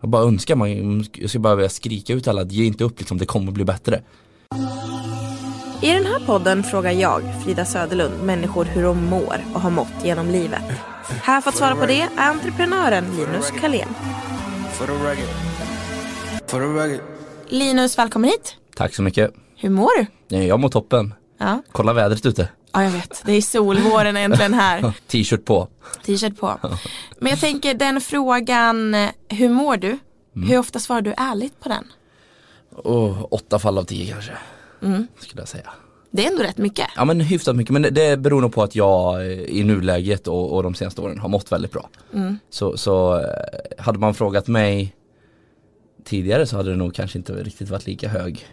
Jag bara önskar man, jag ska bara vilja skrika ut alla att ge inte upp liksom, det kommer bli bättre. I den här podden frågar jag, Frida Söderlund, människor hur de mår och har mått genom livet. Här för att svara på det är entreprenören Linus Kalén. Linus, välkommen hit. Tack så mycket. Hur mår du? Nej, Jag mår toppen. Ja. Kolla vädret ute. Ja, jag vet. Det är solvåren äntligen här. T-shirt på. T-shirt på. Men jag tänker den frågan, hur mår du? Hur ofta svarar du ärligt på den? Oh, åtta fall av tio kanske. Mm. Skulle jag säga. Det är ändå rätt mycket. Ja men hyfsat mycket men det, det beror nog på att jag eh, i nuläget och, och de senaste åren har mått väldigt bra. Mm. Så, så eh, hade man frågat mig tidigare så hade det nog kanske inte riktigt varit lika hög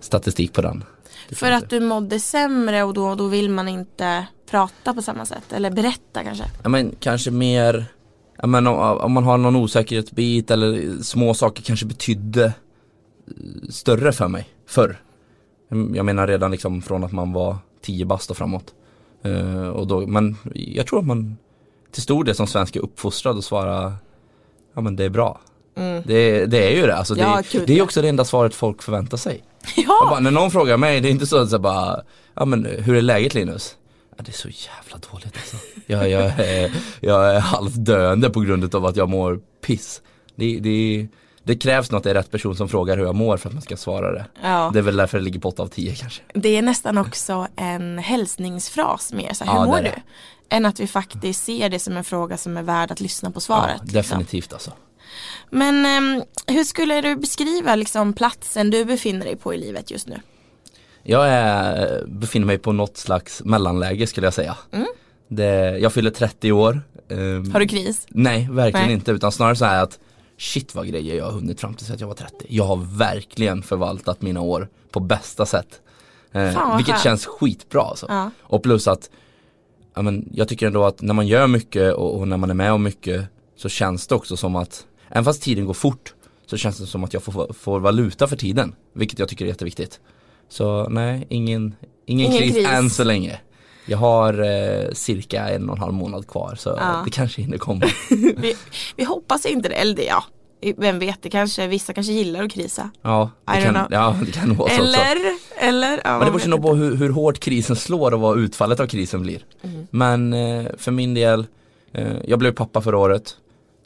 statistik på den. Det För att du mådde sämre och då, då vill man inte prata på samma sätt. Eller berätta kanske. Ja men kanske mer, ja, men om, om man har någon osäkerhetsbit eller små saker kanske betydde eh, större för mig förr. Mm, Jag menar redan liksom från att man var 10 bast och framåt. Eh, och då, men jag tror att man till stor del som svensk är uppfostrad att svara Ja men det är bra. Det, det är ju det, alltså Mm. Ja, det, det är också det enda svaret folk förväntar sig. Ja, bara, när någon frågar mig, det är inte så att jag bara, ja men hur är läget Linus? Ja, det är så jävla dåligt alltså. Jag, jag, är, jag är halvt döende på grund av att jag mår piss. Det, det, det krävs nog att det är rätt person som frågar hur jag mår för att man ska svara det. ja. Det är väl därför det ligger på 8 av 10 kanske. det är nästan också en hälsningsfras mer. Så här, hur Ja, det mår du? Än att vi faktiskt ser det som en fråga som är värd att lyssna på svaret. ja, liksom. definitivt alltså. Men ehm, hur skulle du beskriva liksom, platsen du befinner dig på i livet just nu? Jag är, befinner mig på något slags mellanläge skulle jag säga. Det, jag fyller 30 år. Mm. Har du kris? Nej, verkligen Nej. inte. Utan snarare så här att shit vad grejer jag har hunnit fram till att jag var 30. Jag har verkligen förvaltat mina år på bästa sätt. Eh, vilket känns skitbra alltså. Ja. Och plus att ja, men, jag tycker ändå att när man gör mycket och, och när man är med om mycket så känns det också som att även fast tiden går fort så känns det som att jag får, får valuta för tiden. Vilket jag tycker är jätteviktigt. Så nej, ingen, ingen, Ingen kris, kris. än så länge. Jag har eh, cirka en och en halv månad kvar så Ja. det kanske hinner komma. Vi, vi hoppas inte det, eller det, ja. Vem vet, det kanske, vissa kanske gillar att krisa. Ja, det kan, know. ja, det kan vara så också. Eller, eller, ja, Men det beror nog på hur, hur hårt krisen slår och vad utfallet av krisen blir. Mm. Men eh, för min del, eh, jag blev pappa förra året.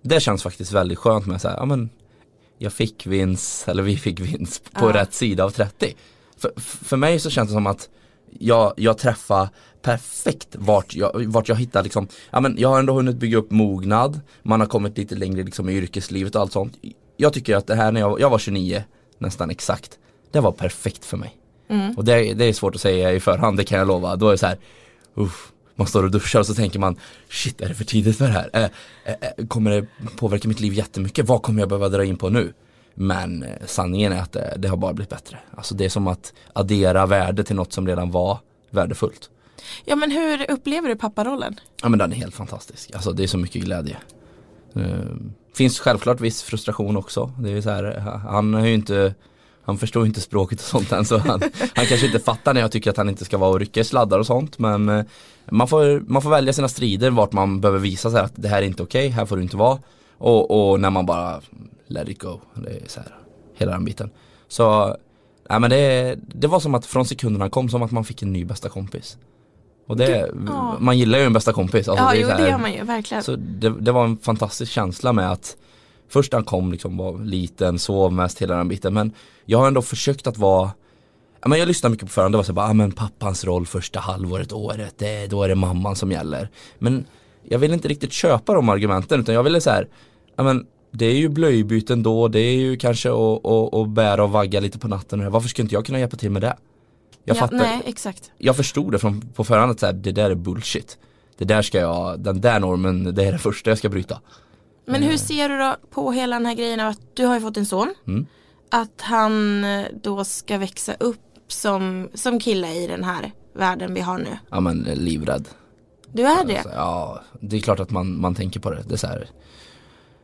Det känns faktiskt väldigt skönt med så här, ja men jag fick vinst, eller vi fick vinst på Ja. rätt sida av 30. För, för mig så känns det som att jag, jag träffar perfekt vart jag, vart jag hittar liksom, ja men jag har ändå hunnit bygga upp mognad, man har kommit lite längre liksom i yrkeslivet och allt sånt. Jag tycker att det här när jag, jag var 29, nästan exakt, det var perfekt för mig. Och det, det är svårt att säga i förhand, det kan jag lova. Då är det så här, uff, man står och duschar och så tänker man, shit är det för tidigt för det här? Eh, eh, eh, kommer det påverka mitt liv jättemycket? Vad kommer jag behöva dra in på nu? Men eh, sanningen är att det, det har bara blivit bättre. Alltså det är som att addera värde till något som redan var värdefullt. Ja men hur upplever du papparollen? Ja men den är helt fantastisk. Alltså det är så mycket glädje. Eh, finns självklart viss frustration också. Det är så här, han har ju inte han förstår ju inte språket och sånt än så han, han kanske inte fattar när jag tycker att han inte ska vara och rycka i sladdar och sånt men eh, man får, man får välja sina strider vart man behöver visa sig att det här är inte okej, här får du inte vara och, och när man bara let it go, det är så här, hela den biten. Så, nej men det, det var som att från sekunden han kom som att man fick en ny bästa kompis. Och det, ja. man gillar ju en bästa kompis. Alltså ja, det jo här- det gör man ju, verkligen. så det, det var en fantastisk känsla med att Först han kom liksom var liten, sov mest hela den biten men Jag har ändå försökt att vara ja, men Jag lyssnar mycket på förhand, det var så bara, ah, men pappans roll första halvåret, året, det, då är det mamman som gäller Men jag vill inte riktigt köpa de argumenten utan jag ville så här, ja men det är ju blöjbyten då, det är ju kanske att, att, att bära och vagga lite på natten. och. Varför skulle inte jag kunna hjälpa till med det? Jag ja, fattar, Nej, exakt. jag förstod det från, på förhand att så här, det där är bullshit. Det där ska jag, den där normen, det är det första jag ska bryta. Men hur ser du då på hela den här grejen av att du har ju fått en son. Mm. Att han eh, då ska växa upp som, som kille i den här världen vi har nu. Ja men eh, livrädd. Du är det? Alltså, ja, det är klart att man, man tänker på det. Det är så här,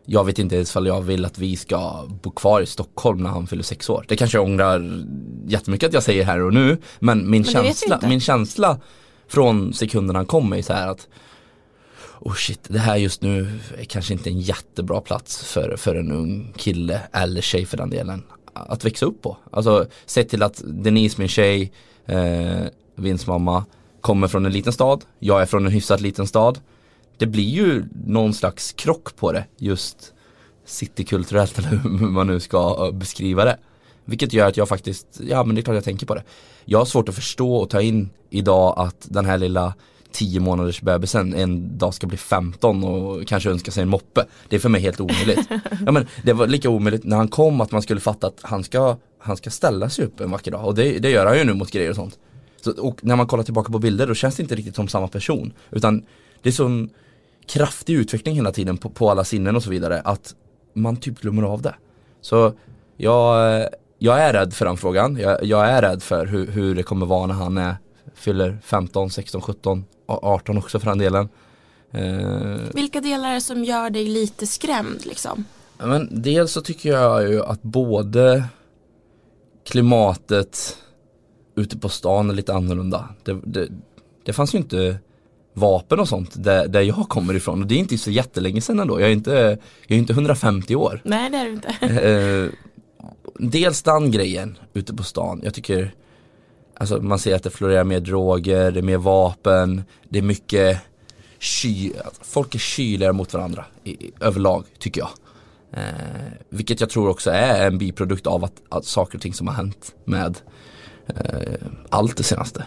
jag vet inte ens om jag vill att vi ska bo kvar i Stockholm när han fyller sex år. Det kanske jag ångrar jättemycket att jag säger här och nu. Men min, Men känsla, min känsla från sekunden han kom är så här att oh shit, det här just nu är kanske inte en jättebra plats för, för en ung kille eller tjej för den delen att växa upp på. Alltså sett till att Denise, min tjej, eh, Vins mamma, kommer från en liten stad, jag är från en hyfsat liten stad. Det blir ju någon slags krock på det, just citykulturellt eller hur man nu ska beskriva det. Vilket gör att jag faktiskt, ja men det är klart jag tänker på det. Jag har svårt att förstå och ta in idag att den här lilla 10 månaders bebisen en dag ska bli 15 och kanske önska sig en moppe. Det är för mig helt omöjligt. ja, men det var lika omöjligt när han kom att man skulle fatta att han ska, han ska ställa sig upp en vacker dag och det, det gör han ju nu mot grejer och sånt. Så, och när man kollar tillbaka på bilder då känns det inte riktigt som samma person. Utan det är sån kraftig utveckling hela tiden på, på alla sinnen och så vidare att man typ glömmer av det. Så jag, jag är rädd för den frågan. Jag, jag är rädd för hur, hur det kommer vara när han är, fyller 15, 16, 17, 18 också för den delen. Eh, Vilka delar är det som gör dig lite skrämd liksom? Men dels så tycker jag ju att både klimatet ute på stan är lite annorlunda. Det, det, det fanns ju inte vapen och sånt där, där jag kommer ifrån och det är inte så jättelänge sedan ändå. Jag är inte, jag är inte 150 år. Nej det är du inte. Eh, dels den grejen ute på stan. Jag tycker Alltså man ser att det florerar mer droger, det är mer vapen, det är mycket ky, folk är kyligare mot varandra i, överlag tycker jag. Eh, vilket jag tror också är en biprodukt av att, att saker och ting som har hänt med eh, allt det senaste.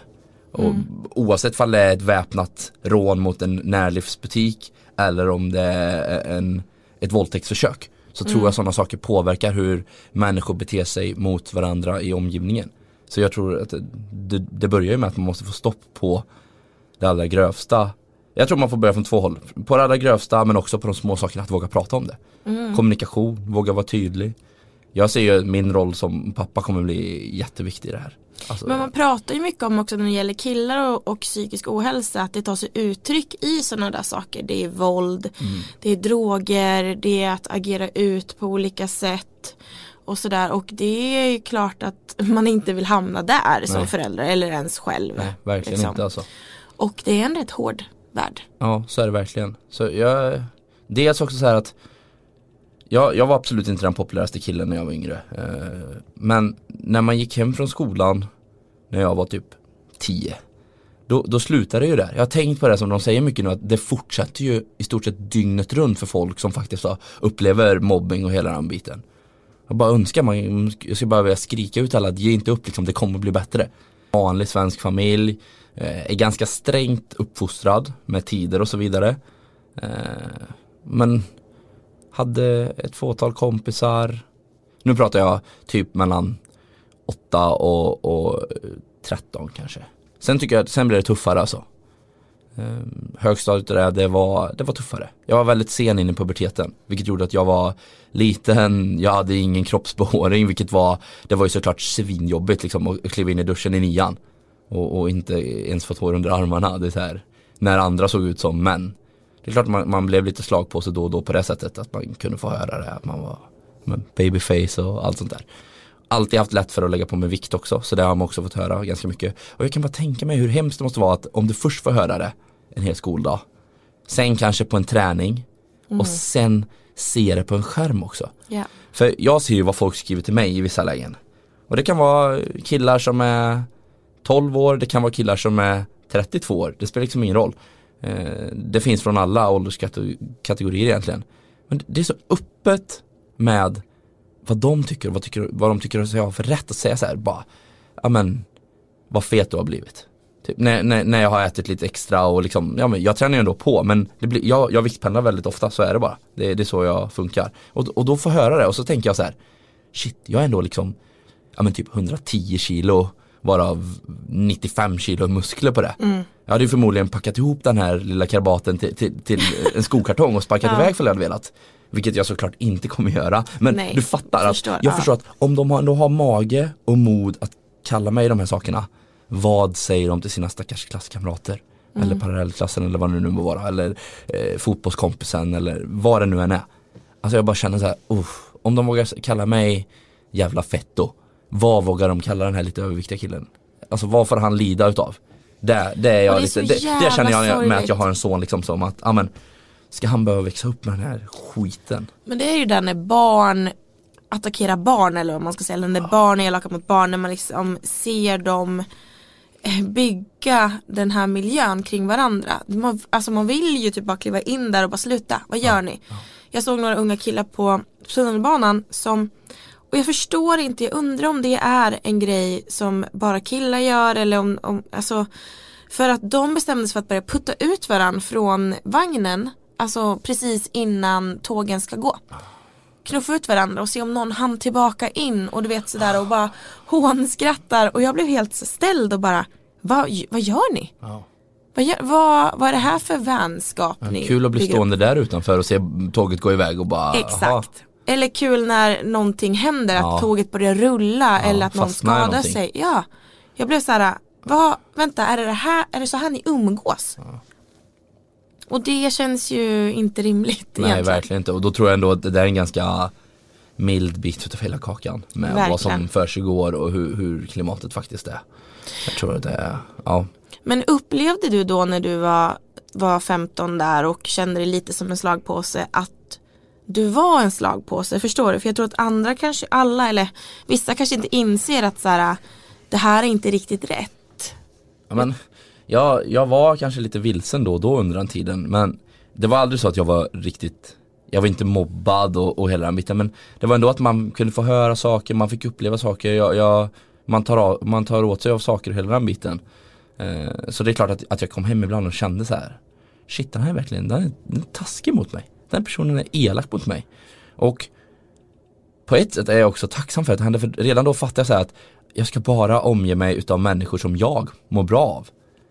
Och mm. Oavsett om det är ett väpnat rån mot en närlivsbutik eller om det är en, ett våldtäktsförsök så mm. tror jag sådana saker påverkar hur människor beter sig mot varandra i omgivningen. Så jag tror att det, det börjar ju med att man måste få stopp på det allra grövsta. Jag tror man får börja från två håll. På det allra grövsta men också på de små sakerna att våga prata om det. Mm. Kommunikation, våga vara tydlig. Jag ser ju min roll som pappa kommer bli jätteviktig i det här. Alltså, men man pratar ju mycket om också när det gäller killar och, och psykisk ohälsa att det tar sig uttryck i sådana där saker. Det är våld, mm. det är droger, det är att agera ut på olika sätt och sådär och det är ju klart att man inte vill hamna där Nej. som förälder eller ens själv. Nej, verkligen liksom. inte alltså. Och det är en rätt hård värld. Ja, så är det verkligen. Så jag, dels också så här att jag, jag var absolut inte den populäraste killen när jag var yngre. Eh, men när man gick hem från skolan när jag var typ 10 då, då slutar det ju där. Jag har tänkt på det som de säger mycket nu att det fortsätter ju i stort sett dygnet runt för folk som faktiskt upplever mobbing och hela den biten. Jag bara önskar, man, jag skulle bara vilja skrika ut alla, ge inte upp liksom, det kommer bli bättre. Vanlig svensk familj, eh, är ganska strängt uppfostrad med tider och så vidare. Eh, men hade ett fåtal kompisar, nu pratar jag typ mellan 8 och, och 13 kanske. Sen tycker jag, sen blir det tuffare alltså. Ehm, högstadiet där, det var, det var tuffare. Jag var väldigt sen in i puberteten, vilket gjorde att jag var liten, jag hade ingen kroppsbehåring, vilket var, det var ju såklart svinjobbigt liksom att kliva in i duschen i nian. Och, och inte ens få hår under armarna, det är så här, när andra såg ut som män. Det är klart man, man blev lite slag på sig då och då på det sättet, att man kunde få höra det, att man var babyface och allt sånt där alltid haft lätt för att lägga på mig vikt också så det har man också fått höra ganska mycket. Och jag kan bara tänka mig hur hemskt det måste vara att om du först får höra det en hel skoldag. Sen kanske på en träning mm. och sen se det på en skärm också. Yeah. För jag ser ju vad folk skriver till mig i vissa lägen. Och det kan vara killar som är 12 år, det kan vara killar som är 32 år. Det spelar liksom ingen roll. Eh, det finns från alla ålderskategorier egentligen. Men det är så öppet med vad de tycker, vad, tycker, vad de tycker att jag har för rätt att säga så här, bara, ja men, vad fet du har blivit. Typ, när, när, när jag har ätit lite extra och liksom, ja men jag tränar ju ändå på men det blir, jag, jag viktpendlar väldigt ofta, så är det bara. Det, det är så jag funkar. Och, och då får jag höra det och så tänker jag så här, shit, jag är ändå liksom, ja men typ 110 kilo varav 95 kilo muskler på det. Mm. Jag hade ju förmodligen packat ihop den här lilla karbaten till, till, till en skokartong och sparkat ja. iväg för jag hade velat. Vilket jag såklart inte kommer göra. Men Nej, du fattar förstår, att jag ja. förstår att om de ändå har mage och mod att kalla mig de här sakerna vad säger de till sina stackars klasskamrater? Mm. Eller parallellklassen eller vad det nu må vara. Eller eh, fotbollskompisen eller vad det nu än är. Alltså jag bara känner så här, om de vågar kalla mig jävla fetto. Vad vågar de kalla den här lite överviktiga killen? Alltså vad får han lida utav? Det, det är jag det är lite, det, det känner jag med att sorgligt. jag har en son liksom som att, ja men Ska han behöva växa upp med den här skiten? Men det är ju där när barn attackerar barn eller vad man ska säga, eller när barn är elaka mot barn, när man liksom ser dem bygga den här miljön kring varandra. Man, alltså man vill ju typ bara kliva in där och bara sluta, vad gör ni? Jag såg några unga killar på tunnelbanan som och jag förstår inte, jag undrar om det är en grej som bara killar gör eller om, om alltså för att de bestämde sig för att börja putta ut varandra från vagnen Alltså precis innan tågen ska gå Knuffa ut varandra och se om någon hann tillbaka in och du vet sådär och bara hånskrattar och jag blev helt ställd och bara Vad, vad gör ni? Vad, gör, vad, vad är det här för vänskap ni Kul att bli bygger upp? stående där utanför och se tåget gå iväg och bara Exakt. aha. Eller kul när någonting händer, Ja. att tåget börjar rulla eller att någon skadar sig. Ja, jag blev så här, vad, vänta, är det, det här, är det så här ni umgås? Och det känns ju inte rimligt Nej egentligen. verkligen inte och då tror jag ändå att det där är en ganska mild bit utav hela kakan med vad som Verkligen. försiggår och hur, hur klimatet faktiskt är. Jag tror att det är, ja. Men upplevde du då när du var, var 15 där och kände dig lite som en slagpåse att du var en slagpåse, förstår du? För jag tror att andra kanske, alla eller vissa kanske inte inser att så här, det här är inte riktigt rätt. Ja, men, jag, jag var kanske lite vilsen då och då under den tiden men det var aldrig så att jag var riktigt jag var inte mobbad och, och hela den biten men det var ändå att man kunde få höra saker, man fick uppleva saker, jag, jag, man, tar av, man tar åt sig av saker och hela den biten. Eh, så det är klart att, att jag kom hem ibland och kände så här Shit den här är verkligen, den är, den är taskig mot mig. Den personen är elak mot mig. Och på ett sätt är jag också tacksam för att det hände för redan då fattade jag så här att jag ska bara omge mig utav människor som jag mår bra av.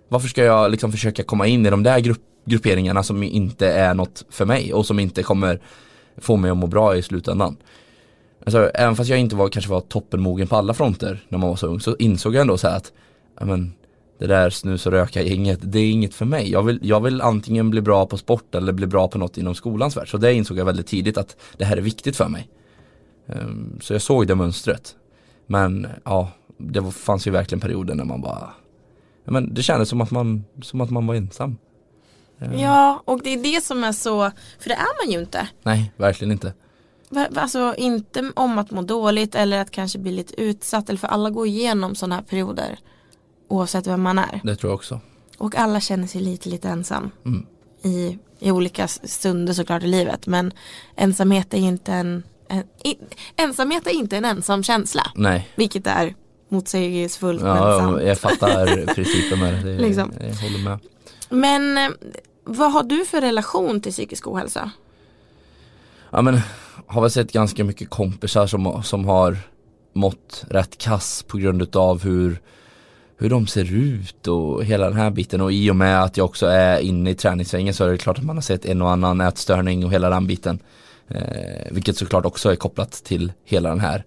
Varför ska jag liksom försöka komma in i de där grupp, grupperingarna som inte är något för mig och som inte kommer få mig att må bra i slutändan. Alltså, även fast jag inte var, kanske var toppenmogen på alla fronter när man var så ung så insåg jag ändå så här att men, det där snus och röka gänget, det är inget för mig. Jag vill, jag vill antingen bli bra på sport eller bli bra på något inom skolans värld. Så det insåg jag väldigt tidigt att det här är viktigt för mig. Um, Så jag såg det mönstret. Men ja, det fanns ju verkligen perioder när man bara men Det kändes som att man, som att man var ensam. Ehm, Ja, och det är det som är så, för det är man ju inte. Nej, verkligen inte. Alltså inte om att må dåligt eller att kanske bli lite utsatt, eller för alla går igenom sådana här perioder. Oavsett vem man är. Det tror jag också. Och alla känner sig lite, lite ensam. Mm. I, I olika stunder såklart i livet. Men ensamhet är inte en, en i, ensamhet är inte en ensam känsla. Nej, Vilket är motsägelsefullt men ja, sant. jag fattar principen med det. Liksom. Jag håller med. Men eh, vad har du för relation till psykisk ohälsa? Ja men har väl sett ganska mycket kompisar som, som har mått rätt kass på grund utav hur hur de ser ut och hela den här biten och i och med att jag också är inne i träningssvängen så är det klart att man har sett en och annan ätstörning och hela den biten. Eh, vilket såklart också är kopplat till hela den här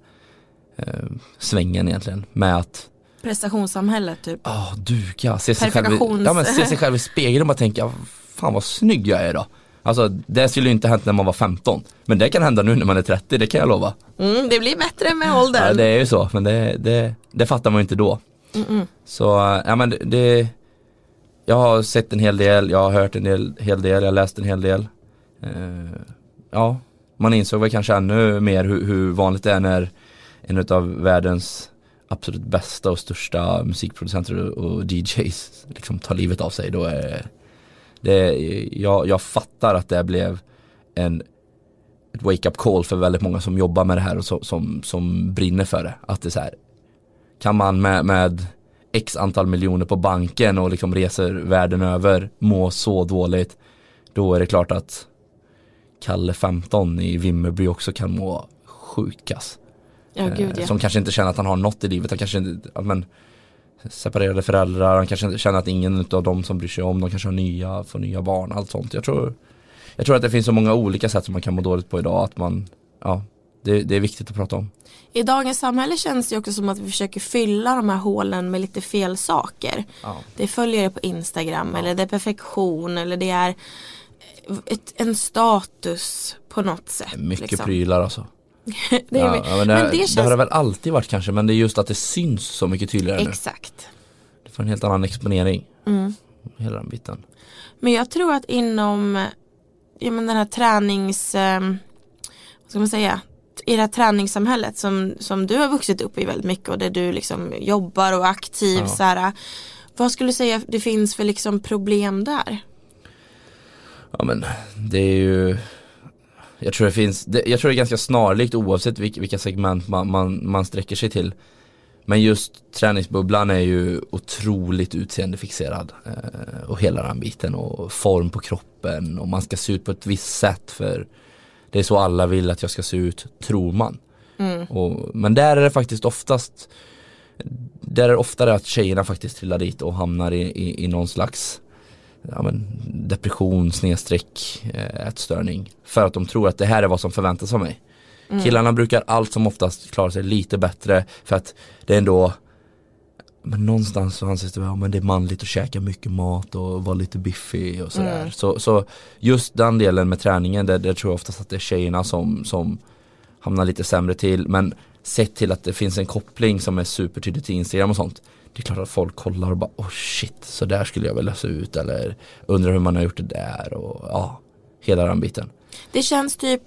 eh, svängen egentligen med att Prestationssamhället typ. Ja, duga, se sig, själv, i- ja, men se sig själv i spegeln och bara tänka, fan vad snygg jag är idag. Alltså det skulle ju inte hänt när man var 15. Men det kan hända nu när man är 30, det kan jag lova. Mm, det blir bättre med Ja, åldern. det är ju så, men det, det, det fattar man ju inte då. Mm-mm. Så, ja men det, det Jag har sett en hel del, jag har hört en del, hel del, jag har läst en hel del. Eh, ja, man insåg väl kanske ännu mer hur, hur vanligt det är när en av världens absolut bästa och största musikproducenter och, DJs liksom tar livet av sig. Då är det, jag, jag fattar att det blev en ett wake-up call för väldigt många som jobbar med det här och som, som, som brinner för det. Att det är så här, kan man med, med x antal miljoner på banken och liksom reser världen över må så dåligt då är det klart att Kalle 15 i Vimmerby också kan må sjukas. Ja, gud Eh, ja. Som kanske inte känner att han har något i livet, han kanske inte, ja, men separerade föräldrar, han kanske känner att ingen av dem som bryr sig om, de kanske har nya, får nya barn, allt sånt. Jag tror, jag tror att det finns så många olika sätt som man kan må dåligt på idag att man, ja, det, det är viktigt att prata om. I dagens samhälle känns det också som att vi försöker fylla de här hålen med lite fel saker. Ja. Det är följare på Instagram eller det är perfektion eller det är ett, en status på något sätt. Mycket liksom. prylar alltså. Det Ja, men det, men det det känns har det väl alltid varit kanske men det är just att det syns så mycket tydligare nu. Exakt. Får en helt annan exponering. Mm. Hela den biten. Men jag tror att inom ja, men den här tränings, eh, vad ska man säga, i det här träningssamhället som, som du har vuxit upp i väldigt mycket och där du liksom jobbar och är aktiv. Ja. Så här, vad skulle du säga det finns för liksom problem där? Ja men det är ju Jag tror det finns, det, jag tror det är ganska snarlikt oavsett vilka, vilka segment man, man, man sträcker sig till Men just träningsbubblan är ju otroligt utseendefixerad eh, och hela den biten och form på kroppen och man ska se ut på ett visst sätt för det är så alla vill att jag ska se ut, tror man. Mm. Och, men där är det faktiskt oftast Där är det oftare att tjejerna faktiskt trillar dit och hamnar i, i, i någon slags ja, men, depression, snedstreck, eh, ätstörning. För att de tror att det här är vad som förväntas av mig. Mm. Killarna brukar allt som oftast klara sig lite bättre för att det är ändå men någonstans så anses det, ja, men det är manligt att käka mycket mat och vara lite biffig och sådär. Mm. Så, så just den delen med träningen, där, där tror jag oftast att det är tjejerna som, som hamnar lite sämre till. Men sett till att det finns en koppling som är supertydlig till Instagram och sånt. Det är klart att folk kollar och bara oh shit, så där skulle jag vilja se ut eller undrar hur man har gjort det där och ja, hela den biten. Det känns typ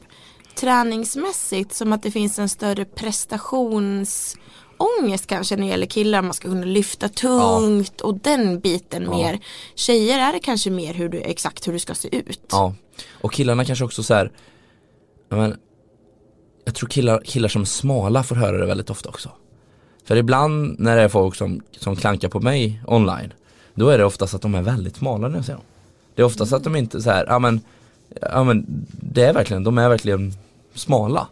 träningsmässigt som att det finns en större prestationsångest kanske när det gäller killar. Man ska kunna lyfta tungt och den biten Ja. mer. Tjejer är det kanske mer hur du, exakt hur du ska se ut. Ja, och killarna kanske också så här, ja, men, jag tror killar, killar som är smala får höra det väldigt ofta också. För ibland när det är folk som, som klankar på mig online, då är det oftast att de är väldigt smala när jag ser dem. Det är oftast att de inte så här, ja men, ja men det är verkligen, de är verkligen smala.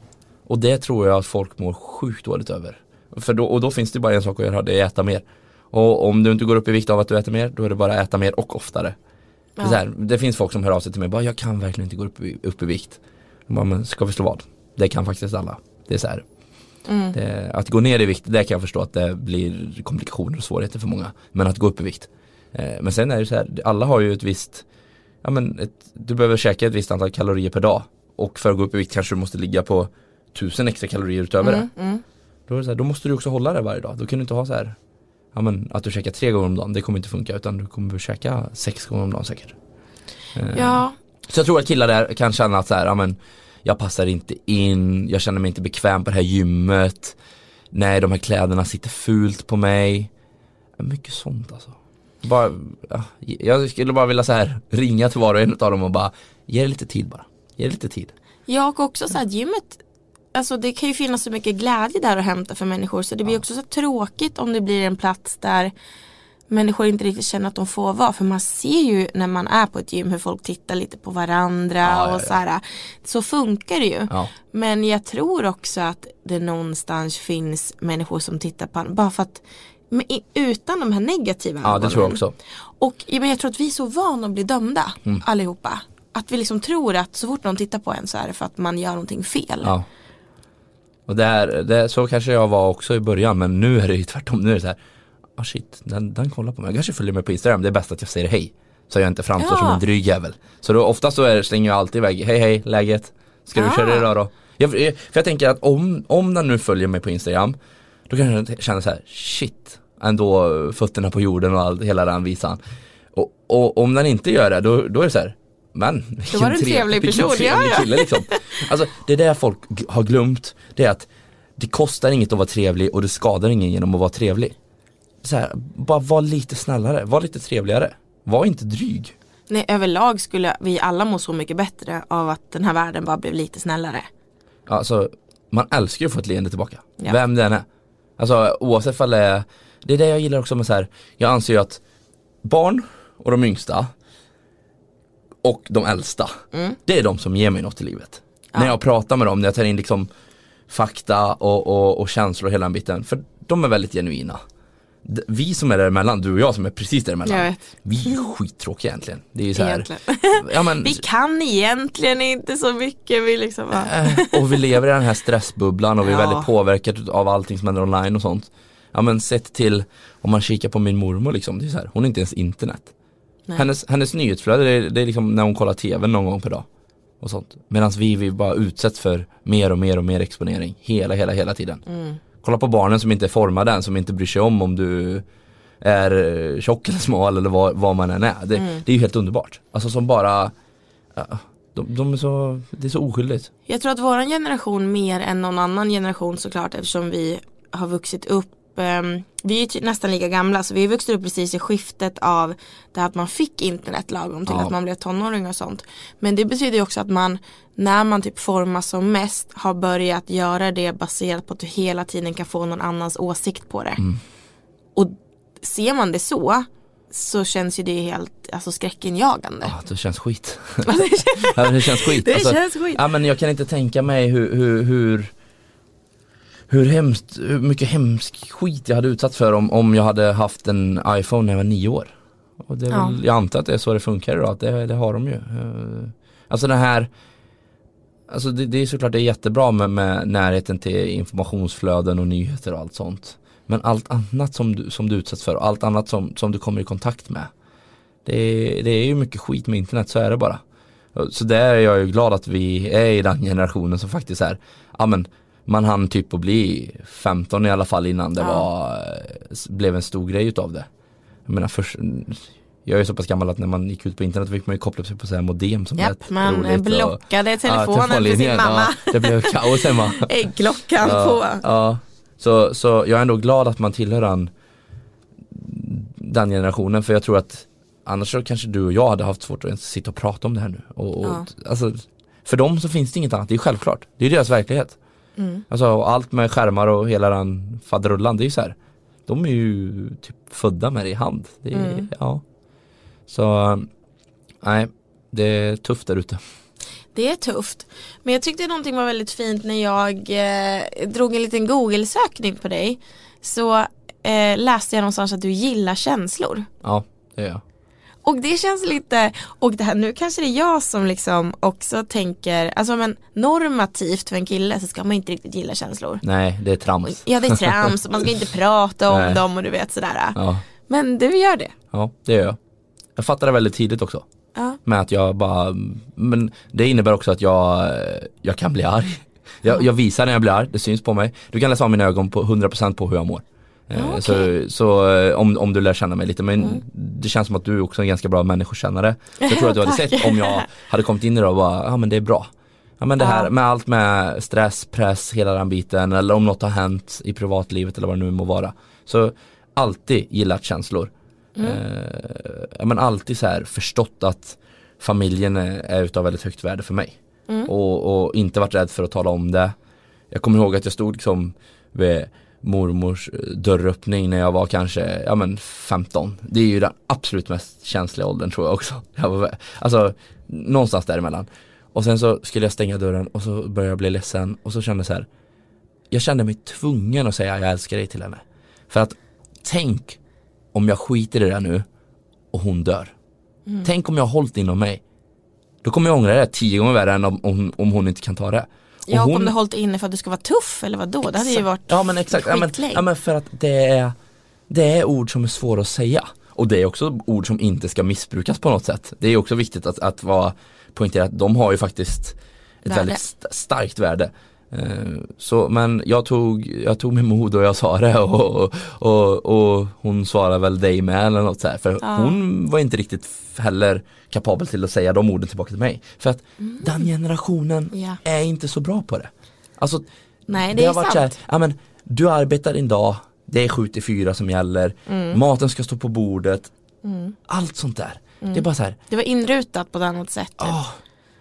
Och det tror jag att folk mår sjukt dåligt över. För då, och då finns det bara en sak att göra, det är att äta mer. Och om du inte går upp i vikt av att du äter mer, då är det bara att äta mer och oftare. Det, är så här, det finns folk som hör av sig till mig bara jag kan verkligen inte gå upp i, upp i vikt. Jag bara, men ska vi slå vad? Det kan faktiskt alla. Det är så här. Mm. Det, att gå ner i vikt, det kan jag förstå att det blir komplikationer och svårigheter för många. Men att gå upp i vikt. Eh, men sen är det så här, alla har ju ett visst, ja men ett, du behöver käka ett visst antal kalorier per dag. Och för att gå upp i vikt kanske du måste ligga på tusen extra kalorier utöver Mm, det. mm. Då, det här, då måste du också hålla det varje dag. Då kan du inte ha så här, ja men att du käkar tre gånger om dagen, det kommer inte funka. Utan du kommer att käka sex gånger om dagen säkert. Eh, Ja, så jag tror att killar där kan känna att så här, ja men jag passar inte in, jag känner mig inte bekväm på det här gymmet. Nej, de här kläderna sitter fult på mig. Mycket sånt alltså. Bara, ja, jag skulle bara vilja så här ringa till var och en av dem och bara ge det lite tid bara. Ge det lite tid. jag och också så här gymmet Alltså det kan ju finnas så mycket glädje där att hämta för människor så det blir också så tråkigt om det blir en plats där människor inte riktigt känner att de får vara för man ser ju när man är på ett gym hur folk tittar lite på varandra Ja, ja, och ja. så här så funkar det ju Ja, men jag tror också att det någonstans finns människor som tittar på en bara för att utan de här negativa ja det tror jag också. Och ja, men jag tror att vi är så vana att bli dömda Mm. allihopa. Att vi liksom tror att så fort någon tittar på en så är det för att man gör någonting fel. Ja. Och det är, det, så kanske jag var också i början men nu är det ju tvärtom. Nu är det så här, ah shit, den, den kollar på mig. Jag kanske följer mig på Instagram, det är bäst att jag säger hej. Så jag inte framstår Ja. som en dryg jävel. Så då oftast så är, slänger jag alltid iväg, hej hej, läget? Ska du Ah. köra idag då? Jag, för jag tänker att om, om den nu följer mig på Instagram, då kan jag känna så här, shit, ändå fötterna på jorden och all, hela den visan. Och, och om den inte gör det, då, då är det så här, men vilken var det en trev- trevlig person, ja, trevlig ja. kille liksom. Alltså det är det folk har glömt, det är att det kostar inget att vara trevlig och det skadar ingen genom att vara trevlig. Så här, bara var lite snällare, var lite trevligare. Var inte dryg. Nej, överlag skulle vi alla må så mycket bättre av att den här världen bara blev lite snällare. Alltså, man älskar ju att få ett leende tillbaka. Ja. Vem det än är. Alltså oavsett fall det är, det är det jag gillar också med så här. jag anser ju att barn och de yngsta och de äldsta, Mm. det är de som ger mig något i livet. Ja. När jag pratar med dem, när jag tar in liksom fakta och, och, och känslor och hela den biten, för de är väldigt genuina. Vi som är däremellan, du och jag som är precis däremellan, vi är skittråkiga egentligen. Det är så här, ja, men, Vi kan egentligen inte så mycket. Vi liksom bara, Eh, och vi lever i den här stressbubblan och vi är Ja. väldigt påverkade av allting som händer online och sånt. Ja men sett till, om man kikar på min mormor liksom, det är så här, hon är inte ens internet. Nej. Hennes, hennes nyhetsflöde det är, det är liksom när hon kollar tv någon gång per dag. Och sånt. Medan vi, vi bara utsätts för mer och mer och mer exponering hela, hela, hela tiden. mm. Kolla på barnen som inte är formade än, som inte bryr sig om om du är eh, tjock eller smal eller vad, vad man än är. Det, Mm. det är ju helt underbart. Alltså som bara, ja, de, de är så, det är så oskyldigt. Jag tror att våran generation mer än någon annan generation såklart eftersom vi har vuxit upp ehm, vi är ju ty- nästan lika gamla så vi vuxit upp precis i skiftet av det att man fick internet lagom till Ja. att man blev tonåring och sånt. Men det betyder ju också att man när man typ formas som mest har börjat göra det baserat på att du hela tiden kan få någon annans åsikt på det. Mm. Och ser man det så så känns ju det helt alltså, skräckinjagande. Ja, det känns skit. det känns, skit. det Alltså, känns skit. Ja men jag kan inte tänka mig hur, hur, hur hur hemskt, hur mycket hemsk skit jag hade utsatts för om, om jag hade haft en iPhone när jag var nio år. Och det är Ja. väl, jag antar att det är så det funkar idag, att det, det har de ju. Eh, Alltså den här Alltså det, det är såklart det är jättebra med, med närheten till informationsflöden och nyheter och allt sånt. Men allt annat som du, som du utsätts för och allt annat som, som du kommer i kontakt med. Det är, det är ju mycket skit med internet, så är det bara. Så där är jag ju glad att vi är i den generationen som faktiskt är, ja men man hann typ att bli 15 i alla fall innan det Ja. var, blev en stor grej utav det. Jag menar först, jag är så pass gammal att när man gick ut på internet fick man ju koppla upp sig på så här modem som Japp, lät man roligt och- blockade telefonen för sin telefonlinjen, mamma. Ja, det blev kaos hemma. Äggklockan ja, på. Ja, så, så jag är ändå glad att man tillhör den, den generationen för jag tror att annars så kanske du och jag hade haft svårt att ens sitta och prata om det här nu. Och, och, Ja. alltså, för dem så finns det inget annat, det är självklart. Det är deras verklighet. Mm. Alltså allt med skärmar och hela den faderullan, det är ju så här. De är ju typ födda med det i hand. Det är, Mm. ja. Så, nej, det är tufft där ute. Det är tufft. Men jag tyckte någonting var väldigt fint när jag eh, drog en liten google-sökning på dig. Så eh, läste jag någonstans att du gillar känslor. Ja, det gör jag. Och det känns lite, och det här, nu kanske det är jag som liksom också tänker, alltså men normativt för en kille så ska man inte riktigt gilla känslor. Nej, det är trams. Ja det är trams, man ska inte prata om Nej. dem och du vet sådär. Ja, Men du gör det. ja, det gör jag. Jag fattar det väldigt tidigt också. Ja. Med att jag bara, men det innebär också att jag, jag kan bli arg. Jag, jag visar när jag blir arg, det syns på mig. Du kan läsa av mina ögon på 100% på hur jag mår. Eh, Ja, okej. Så, så eh, om, om du lär känna mig lite, men Mm. det känns som att du är också en ganska bra människokännare. Så jag tror att du hade sett om jag hade kommit in i det och bara, ja men det är bra. Ja men det här med allt med stress, press, hela den biten eller om något har hänt i privatlivet eller vad det nu må vara. Så alltid gillat känslor. Mm. Eh, ja men alltid så här förstått att familjen är, är utav väldigt högt värde för mig. Mm. Och, och inte varit rädd för att tala om det. Jag kommer ihåg att jag stod liksom vid mormors eh, dörröppning när jag var kanske, ja men 15. Det är ju den absolut mest känsliga åldern tror jag också. Jag var, alltså någonstans däremellan. Och sen så skulle jag stänga dörren och så började jag bli ledsen och så kände jag så här. Jag kände mig tvungen att säga jag älskar dig till henne. För att tänk om jag skiter i det där nu och hon dör. Tänk om jag har hållit inom mig. Då kommer jag ångra det tio gånger värre än om, om, om hon inte kan ta det. Och Ja, och hon- om du hållit inne för att du ska vara tuff eller vad då? Det hade ju varit Ja men exakt, ja, men, ja, men för att det är, det är ord som är svåra att säga. Och det är också ord som inte ska missbrukas på något sätt. Det är också viktigt att, att vara poängtera att de har ju faktiskt ett Värde. väldigt st- starkt värde. Eh, Så, men jag tog, jag tog mig mod och jag sa det och, och, och hon svarade väl dig med eller något så här. För Ja. hon var inte riktigt heller kapabel till att säga de orden tillbaka till mig. För att den generationen Ja. är inte så bra på det. Alltså Nej, det, är har varit sant. så här, ja men du arbetar din dag, det är 7 till 4 som gäller, Mm. maten ska stå på bordet, allt sånt där. Det är bara så här, Det var inrutat på ett annat sätt. typ. åh.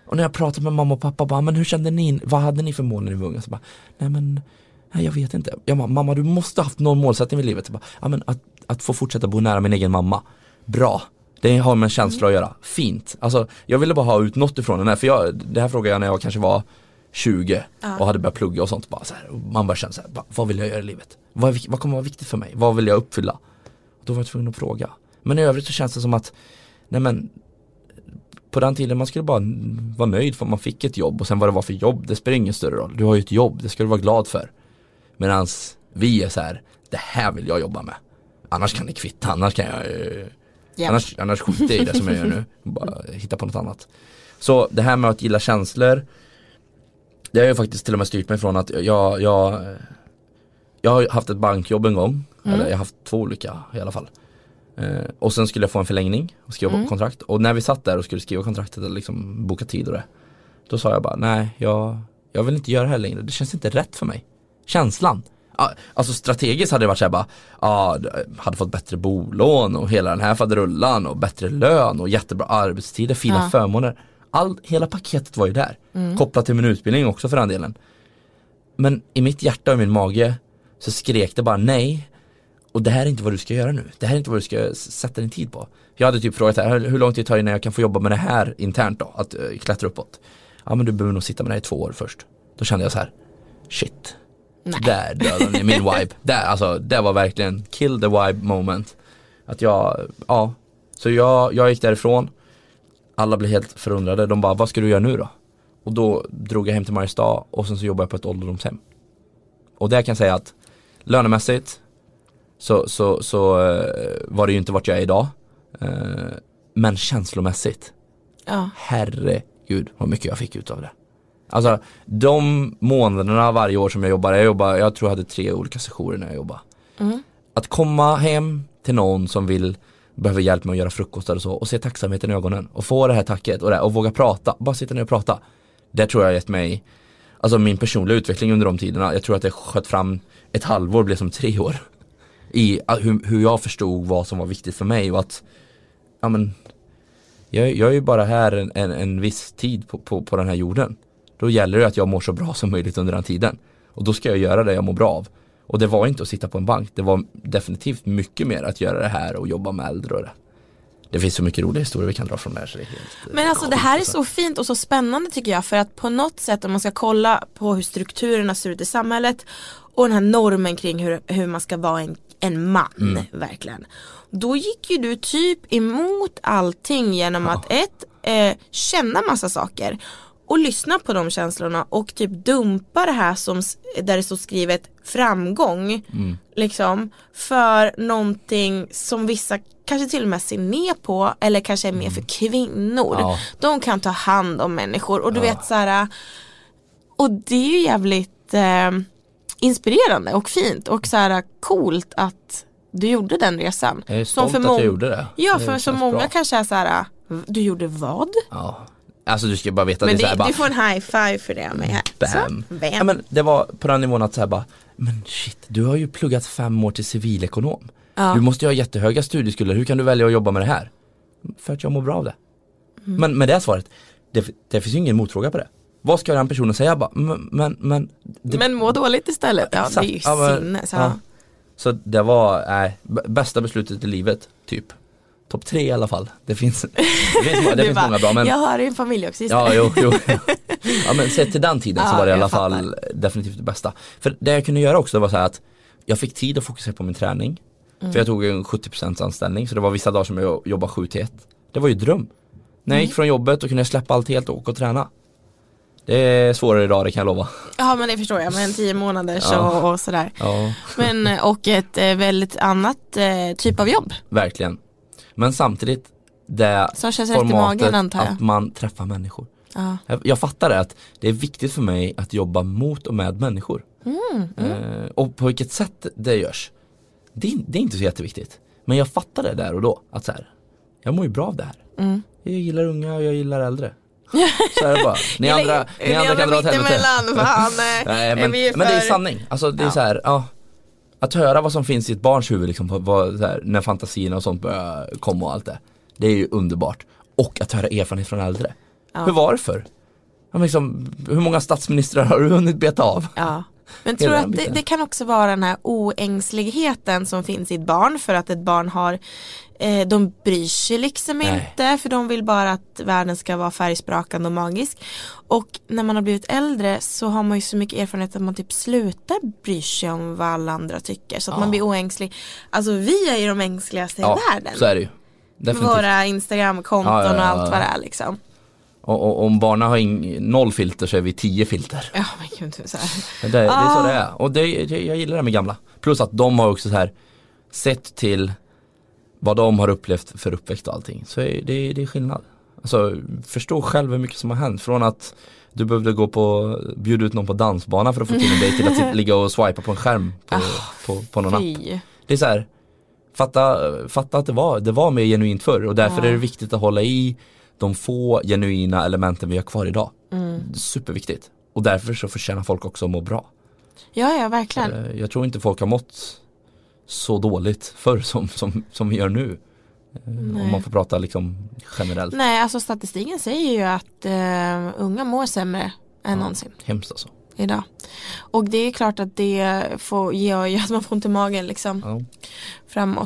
Och när jag pratar med mamma och pappa, bara, men hur kände ni, vad hade ni för mål när ni var unga? Så bara, nej men, nej, jag vet inte. Jag bara, mamma du måste ha haft någon målsättning i livet. Så bara, ja, men att, att få fortsätta bo nära min egen mamma, bra. Det har med känsla att göra, fint. Alltså jag ville bara ha ut något ifrån den här, för jag, det här frågade jag när jag kanske var 20 Ja. och hade börjat plugga och sånt. Bara så här, man bara kände så här, "Va- vad vill jag göra i livet? Vad, vad kommer vara viktigt för mig? Vad vill jag uppfylla? Då var jag tvungen att fråga. Men i övrigt så känns det som att, nej men på den tiden man skulle bara vara nöjd för att man fick ett jobb och sen vad det var för jobb, det spelar ingen större roll. Du har ju ett jobb, det ska du vara glad för. Medan vi är så här, det här vill jag jobba med. Annars kan det kvitta, annars kan jag Ja. Annars, annars skiter jag i det som jag gör nu. Bara hitta på något annat. Så det här med att gilla känslor Det har ju faktiskt till och med styrt mig från att jag, jag Jag har haft ett bankjobb en gång Mm. Eller jag har haft två olika i alla fall Eh, och sen skulle jag få en förlängning och skriva Mm. kontrakt. Och när vi satt där och skulle skriva kontraktet och liksom boka tid och det. Då sa jag bara, nej jag, jag vill inte göra det här längre. Det känns inte rätt för mig. Känslan. Alltså strategiskt hade det varit såhär bara, ja, hade fått bättre bolån och hela den här faderullan och bättre lön och jättebra arbetstider, fina Ja. förmåner. All, hela paketet var ju där. Kopplat till min utbildning också för den delen. Men i mitt hjärta och min mage så skrek det bara nej. Och det här är inte vad du ska göra nu. Det här är inte vad du ska sätta din tid på. Jag hade typ frågat här, hur lång tid tar det innan jag kan få jobba med det här internt då? Att uh, klättra uppåt. Ja men du behöver nog sitta med det här i två år först. Då kände jag så här, shit. Nej. Där dödade ni min vibe. Där, alltså det var verkligen kill the vibe moment. Att jag, ja. Så jag, jag gick därifrån. Alla blev helt förundrade. De bara, vad ska du göra nu då? Och då drog jag hem till Mariestad och sen så jobbade jag på ett ålderdomshem. Och där kan jag säga att lönemässigt så, så, så eh, var det ju inte vart jag är idag. Eh, men känslomässigt, Ja. herregud vad mycket jag fick ut av det. Alltså de månaderna varje år som jag jobbar, jag jobbar, jag tror jag hade tre olika sessioner när jag jobbade. Mm. Att komma hem till någon som vill behöver hjälp med att göra frukostar och så och se tacksamheten i ögonen och få det här tacket och, det, och våga prata, bara sitta ner och prata. Det tror jag har gett mig, alltså min personliga utveckling under de tiderna, jag tror att det sköt fram ett halvår blev som tre år. I ah, hur, hur jag förstod vad som var viktigt för mig och att, ja men, jag, jag är ju bara här en, en, en viss tid på, på, på den här jorden. Då gäller det att jag mår så bra som möjligt under den tiden. Och då ska jag göra det jag mår bra av. Och det var inte att sitta på en bank, det var definitivt mycket mer att göra det här och jobba med äldre och det. Det finns så mycket roliga historier vi kan dra från det här så det är helt eh, Men alltså det här är så fint och så spännande tycker jag för att på något sätt om man ska kolla på hur strukturerna ser ut i samhället och den här normen kring hur, hur man ska vara en, en man Mm. verkligen. Då gick ju du typ emot allting genom att ett, eh, känna massa saker och lyssna på de känslorna och typ dumpa det här som, där det står skrivet framgång Mm. liksom för någonting som vissa kanske till och med ser ner på eller kanske är mer för kvinnor. Mm. Ja. De kan ta hand om människor och du Ja. vet så här och det är ju jävligt eh, inspirerande och fint och så här coolt att du gjorde den resan. Jag är Som stolt för att jag gjorde det. Ja Det för så många bra. kanske är så här du gjorde vad? Ja. Alltså du ska bara veta Men det så här det, bara, du får en high five för det mig här. Bam. Så. Ja, men det var på den nivån att säga bara, men shit, du har ju pluggat fem år till civilekonom. Ja. Du måste ju ha jättehöga studieskulder, hur kan du välja att jobba med det här? För att jag mår bra av det. Mm. Men med det svaret, det, det finns ju ingen motfråga på det. Vad ska den personen säga? Bara, men, men, det, Men må dåligt istället. Ja, det är ju. Ja, sinnes. ja. Så det var, b- bästa beslutet i livet, typ. Topp tre i alla fall. Det finns, det finns, det finns bara, många bra men Jag har en familj också, just Ja, jo, jo. Ja men sett till den tiden så Ja, var det i alla fattar. fall definitivt det bästa. För det jag kunde göra också var så att jag fick tid att fokusera på min träning. Mm. För jag tog en 70% anställning så det var vissa dagar som jag jobbade 7 till 1. Det var ju dröm. När jag Mm. gick från jobbet då kunde jag släppa allt helt och åka och träna. Det är svårare idag det kan jag lova. Ja men det förstår jag, men tio månader så Ja. och sådär. Ja, Men och ett eh, väldigt annat eh, typ av jobb verkligen. Men samtidigt det rätt i magen formatet antar jag. att man träffar människor. Ja. Jag, jag fattar det att det är viktigt för mig att jobba mot och med människor. Mm, Eh, och på vilket sätt det görs. Det, är- det är inte så jätteviktigt. Men jag fattar det där och då. Att så här, jag mår ju bra av det här. Mm. Jag gillar unga och jag gillar äldre. Så är det bara. Ni andra, ni andra kan dra åt helvete. Nej, är men, men det är sanning. Alltså det är Ja. så här, ja. Att höra vad som finns i ett barns huvud liksom, på, så här, när fantasierna och sånt börjar komma och allt det. Det är ju underbart. Och att höra erfarenhet från äldre. Ja. Hur var det för? Ja, men liksom, hur många statsministrar har du hunnit beta av? Ja. Men tror att det, det kan också vara den här oängsligheten som finns i ett barn för att ett barn har eh, de bryr sig liksom Nej. inte för de vill bara att världen ska vara färgsprakande och magisk. Och när man har blivit äldre så har man ju så mycket erfarenhet att man typ slutar bry sig om vad alla andra tycker så att Ja. man blir oängslig. Alltså vi är ju de ängsligaste Ja, i världen. så är det ju. Med Definitivt. våra Instagramkonton Ja, och allt vad det är liksom. Och, och om barnen har noll filter så är vi tio filter. Ja men gud så här. Det, det är så Ah. det är. Och det, jag gillar det med gamla. Plus att de har också så här sett till vad de har upplevt för uppväxt och allting. Så det, det är skillnad. Alltså förstå själv hur mycket som har hänt. Från att du behövde gå på, bjuda ut någon på dansbana för att få till en dejt till att sitta, ligga och swipa på en skärm på, på, på någon app. Fy. Det är så här, fatta, fatta att det var, det var mer genuint förr och därför Ja. är det viktigt att hålla i de få genuina elementen vi har kvar idag. Mm. Superviktigt. Och därför så förtjänar folk också att må bra. Ja, ja, verkligen. Eh, Jag tror inte folk har mått så dåligt förr som, som, som vi gör nu. Eh, Om Nej. man får prata liksom generellt. Nej, alltså statistiken säger ju att eh, unga mår sämre än Ja. någonsin Hemskt alltså. idag. Och det är klart att det får, gör ju att man får ont i magen liksom Ja. framåt.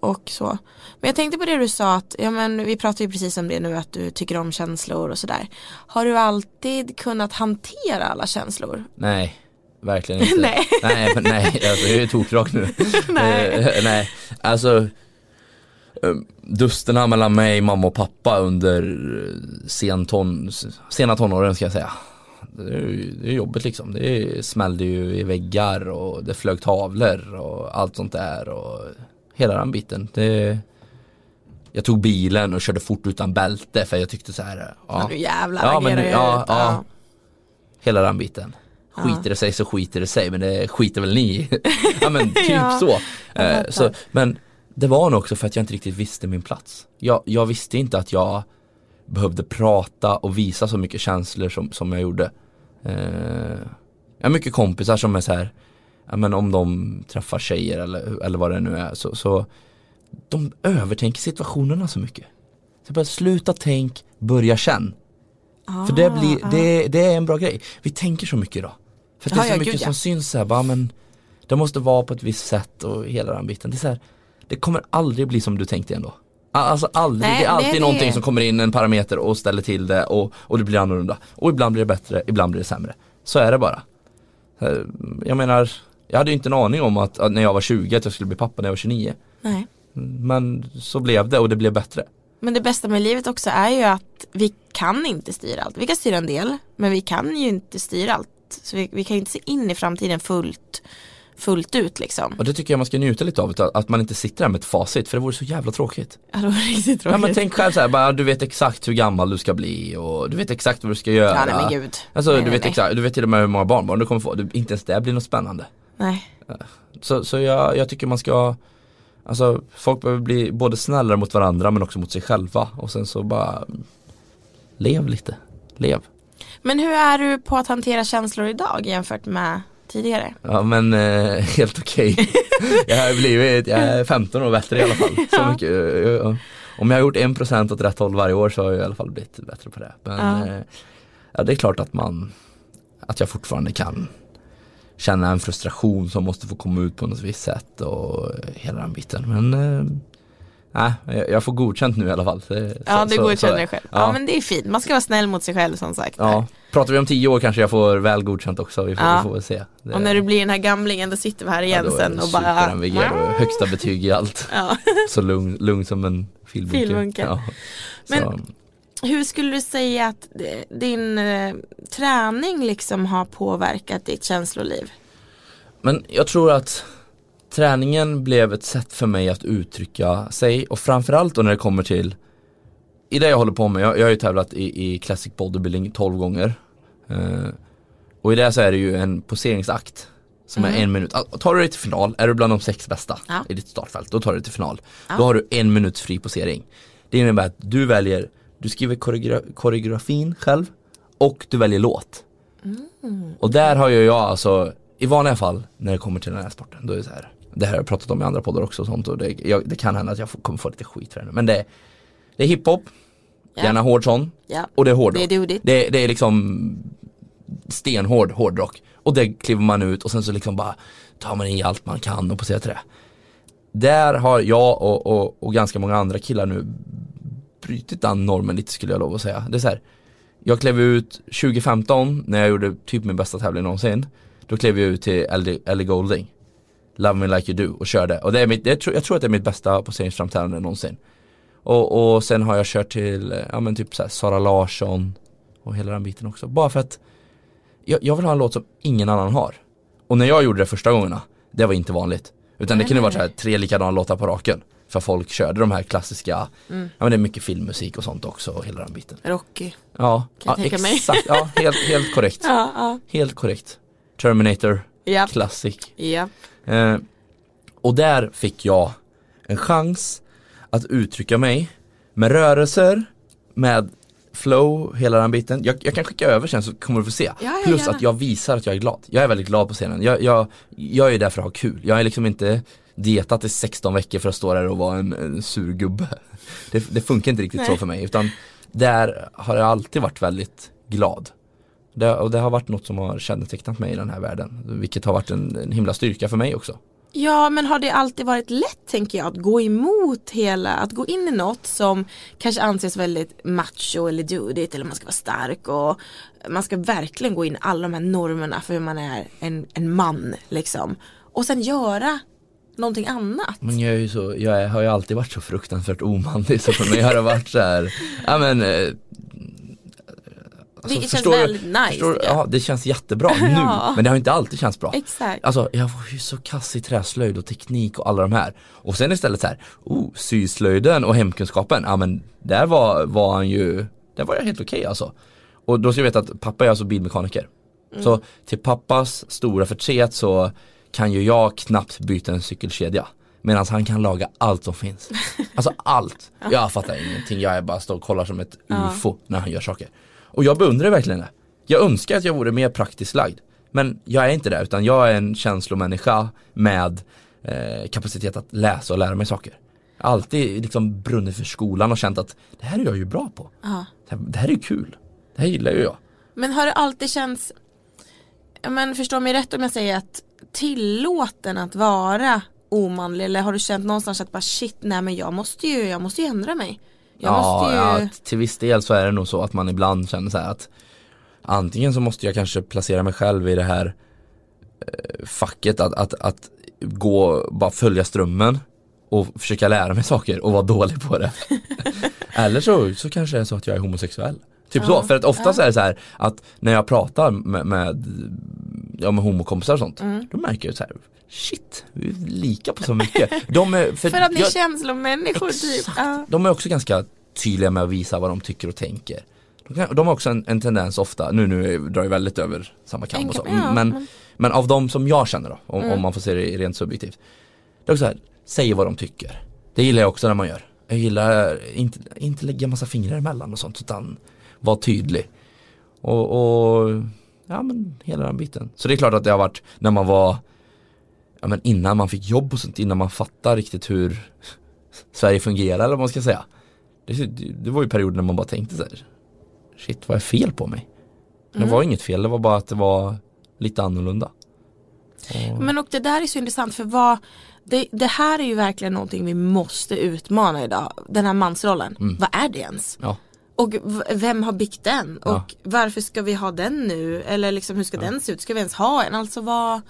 och så. Men jag tänkte på det du sa att, ja men vi pratar ju precis om det nu att du tycker om känslor och sådär. Har du alltid kunnat hantera alla känslor? Nej, verkligen inte. Nej. nej, men nej alltså, jag är tokrak nu. Nej. Eh, nej, alltså eh, dusterna mellan mig, mamma och pappa under eh, sen ton, sena tonåren ska jag säga. Det är, ju- det är jobbigt liksom. Det smällde ju i väggar och det flög tavlor och allt sånt där och hela den biten. Det, jag tog bilen och körde fort utan bälte för jag tyckte så här. Ja. Nu jävlar Ja, men nu- ja, ja. hela den biten. Skiter det sig så skiter det sig men det skiter väl ni ja men typ Ja, så. Eh, så. Men det var nog också för att jag inte riktigt visste min plats. Jag, jag visste inte att jag behövde prata och visa så mycket känslor som, som jag gjorde. Eh, jag har mycket kompisar som är så här, men om de träffar tjejer eller, eller vad det nu är så, så de övertänker situationerna så mycket. Så bara sluta tänk, börja känn. För det, blir, Ah, det, det är en bra grej. Vi tänker så mycket idag. För det Ja, är så ja, mycket gud, ja. som syns så här, bara men det måste vara på ett visst sätt och hela den biten. Det är så här, det kommer aldrig bli som du tänkte ändå. Alltså aldrig, Nej, det är alltid det är någonting det. som kommer in en parameter och ställer till det och, och det blir annorlunda. Och ibland blir det bättre, ibland blir det sämre. Så är det bara. Eh, Jag menar, jag hade ju inte en aning om att, att när jag var 20 att jag skulle bli pappa när jag var 29. Nej. Men så blev det och det blev bättre. Men det bästa med livet också är ju att vi kan inte styra allt. Vi kan styra en del, men vi kan ju inte styra allt. Så vi, vi kan ju inte se in i framtiden fullt, fullt ut liksom. Och det tycker jag man ska njuta lite av, att- man inte sitter där med ett facit för det vore så jävla tråkigt. Ja, det var riktigt tråkigt. Ja men tänk själv såhär, bara, du vet exakt hur gammal du ska bli och du vet exakt vad du ska göra. Ja, nej men gud. Alltså nej, du nej, vet nej. exakt, du vet till och med hur många barnbarn du kommer få, du, inte ens det blir något spännande. Nej. Så, så jag, jag tycker man ska Alltså folk behöver bli både snällare mot varandra men också mot sig själva och sen så bara Lev lite, lev. Men hur är du på att hantera känslor idag jämfört med tidigare? Ja men eh, helt okej. jag har blivit, jag är 15 år bättre i alla fall. Så Ja. mycket, eh, om jag har gjort 1% åt rätt håll varje år så har jag i alla fall blivit bättre på det. Men Ja. eh, ja, det är klart att man, att jag fortfarande kan känna en frustration som måste få komma ut på något visst sätt och hela den biten. Men nej, jag- jag får godkänt nu i alla fall. Ja, så- godkänner dig själv. Ja. Ja. men det är fint. Man ska vara snäll mot sig själv som sagt. Ja, pratar vi om tio år kanske jag får väl godkänt också. Vi får, Ja. vi får se. Det- Och när du blir den här gamlingen då sitter vi här igen ja, sen och bara super-MVG och högsta betyg i allt. Ja. Så lugn, lugn som en filbunke. Filbunke. Ja. Men- Hur skulle du säga att eh, din eh, träning liksom har påverkat ditt känsloliv? men jag tror att träningen blev ett sätt för mig att uttrycka sig och framförallt då när det kommer till i det jag håller på med, jag, jag har ju tävlat i, i classic bodybuilding 12 gånger eh, och i det så är det ju en poseringsakt som är en minut. Ah, Tar du dig till final, är du bland de sex bästa Ja. i ditt startfält, då tar du dig till final. Ja. Då har du en minuts fri posering. Det innebär att du väljer, du skriver koreogra- koreografin själv och du väljer låt. Och där har ju jag alltså, i vanliga fall när det kommer till den här sporten, då är det så här. Det här har jag pratat om i andra poddar också och sånt och det, jag, det kan hända att jag får, kommer få lite skit för det nu. Men det, det är hiphop, Ja. gärna hård sån Ja. och det är hårdrock. Det är. Det, det är liksom stenhård hårdrock. Och det kliver man ut och sen så liksom bara tar man i allt man kan och poserar till det. Där har jag och, och, och ganska många andra killar nu brutit den normen lite skulle jag lov att säga. Det är så här, jag klev ut 2015 när jag gjorde typ min bästa tävling någonsin. Då klev jag ut till Ellie, Golding. Love Me Like You Do och körde. Och det är mitt, jag, tror, jag tror att det är mitt bästa poseringsframträdande någonsin. Och, och sen har jag kört till, ja men typ så här Sara Larsson och hela den biten också. Bara för att jag, jag vill ha en låt som ingen annan har. Och när jag gjorde det första gångerna, det var inte vanligt. Utan det kunde vara så här, tre likadana låtar på raken för folk körde de här klassiska, Mm. ja men det är mycket filmmusik och sånt också och hela den biten Rocky. Ja, ja exakt, ja helt, helt korrekt Ja, ja. Helt korrekt Terminator, Ja. Classic ja. eh, Och där fick jag en chans att uttrycka mig med rörelser, med flow, hela den biten. Jag, jag kan skicka över sen så kommer du få se. ja, Plus gärna. att jag visar att jag är glad. Jag är väldigt glad på scenen. Jag, jag, jag är där för att ha kul. Jag är liksom inte dietat i 16 veckor för att stå där och vara en, en sur gubbe. Det, det funkar inte riktigt så Nej. för mig utan där har jag alltid varit väldigt glad. Det, och det har varit något som har kännetecknat mig i den här världen. Vilket har varit en, en himla styrka för mig också. Ja men har det alltid varit lätt tänker jag att gå emot hela, att gå in i något som kanske anses väldigt macho eller dudigt eller man ska vara stark och man ska verkligen gå in i alla de här normerna för hur man är en, en man liksom. Och sen göra någonting annat. Men jag är ju så, jag är, har ju alltid varit så fruktansvärt omanlig så för mig har det varit så här, ja men eh, alltså, det känns väldigt nice. förstår. Ja det känns jättebra nu, Ja. men det har inte alltid känts bra. Exakt. Alltså jag var ju så kass i träslöjd och teknik och alla de här. Och sen istället så här, oh, syslöjden och hemkunskapen, ja men där var, var han ju, där var jag helt okej alltså. Och då ska jag veta att pappa är alltså bilmekaniker. Så till pappas stora förtret så kan ju jag knappt byta en cykelkedja. Medan han kan laga allt som finns. Alltså allt. Jag fattar ingenting, jag är bara står och kollar som ett ufo när han gör saker. Och jag beundrar verkligen det. Jag önskar att jag vore mer praktiskt lagd. Men jag är inte det, utan jag är en känslomänniska med eh, kapacitet att läsa och lära mig saker. Alltid liksom brunnit för skolan och känt att det här är jag ju bra på. Ja. Det här, är kul. Det här gillar ju jag. Men har det alltid känts, men förstå mig rätt om jag säger att tillåten att vara omanlig eller har du känt någonstans att bara shit nej men jag måste ju, jag måste ju ändra mig. Jag måste ju, ja, till viss del så är det nog så att man ibland känner så här att antingen så måste jag kanske placera mig själv i det här eh, facket att, att, att gå, bara följa strömmen och försöka lära mig saker och vara dålig på det. Eller så, så kanske det är så att jag är homosexuell. Typ så, för att oftast är det så här att när jag pratar med, med, ja, med homokompisar och sånt, Mm. då märker jag så här Shit, vi är lika på så mycket. De är, för att ni är jag- känslomänniskor typ. Exakt. Ja. De är också ganska tydliga med att visa vad de tycker och tänker. De, kan, de har också en, en tendens ofta, nu, nu drar jag väldigt över samma kam och så, ja, men, men- men av de som jag känner då, om, Mm. om man får se det rent subjektivt. Det är också så här, säger vad de tycker. Det gillar jag också när man gör. Jag gillar inte, inte lägga massa fingrar emellan och sånt utan vara tydlig. Och, och ja men hela den biten. Så det är klart att det har varit när man var ja men innan man fick jobb och sånt, innan man fattar riktigt hur Sverige fungerar eller vad man ska säga. Det, det, var ju perioder när man bara tänkte så här, shit vad är fel på mig? Det var inget fel, det var bara att det var lite annorlunda. Och, Men och det där är så intressant för vad det, det här är ju verkligen någonting vi måste utmana idag. Den här mansrollen. Vad är det ens? ja, Och vem har byggt den? Ja. Och varför ska vi ha den nu? Eller liksom hur ska den se ut? Ska vi ens ha en? Alltså vad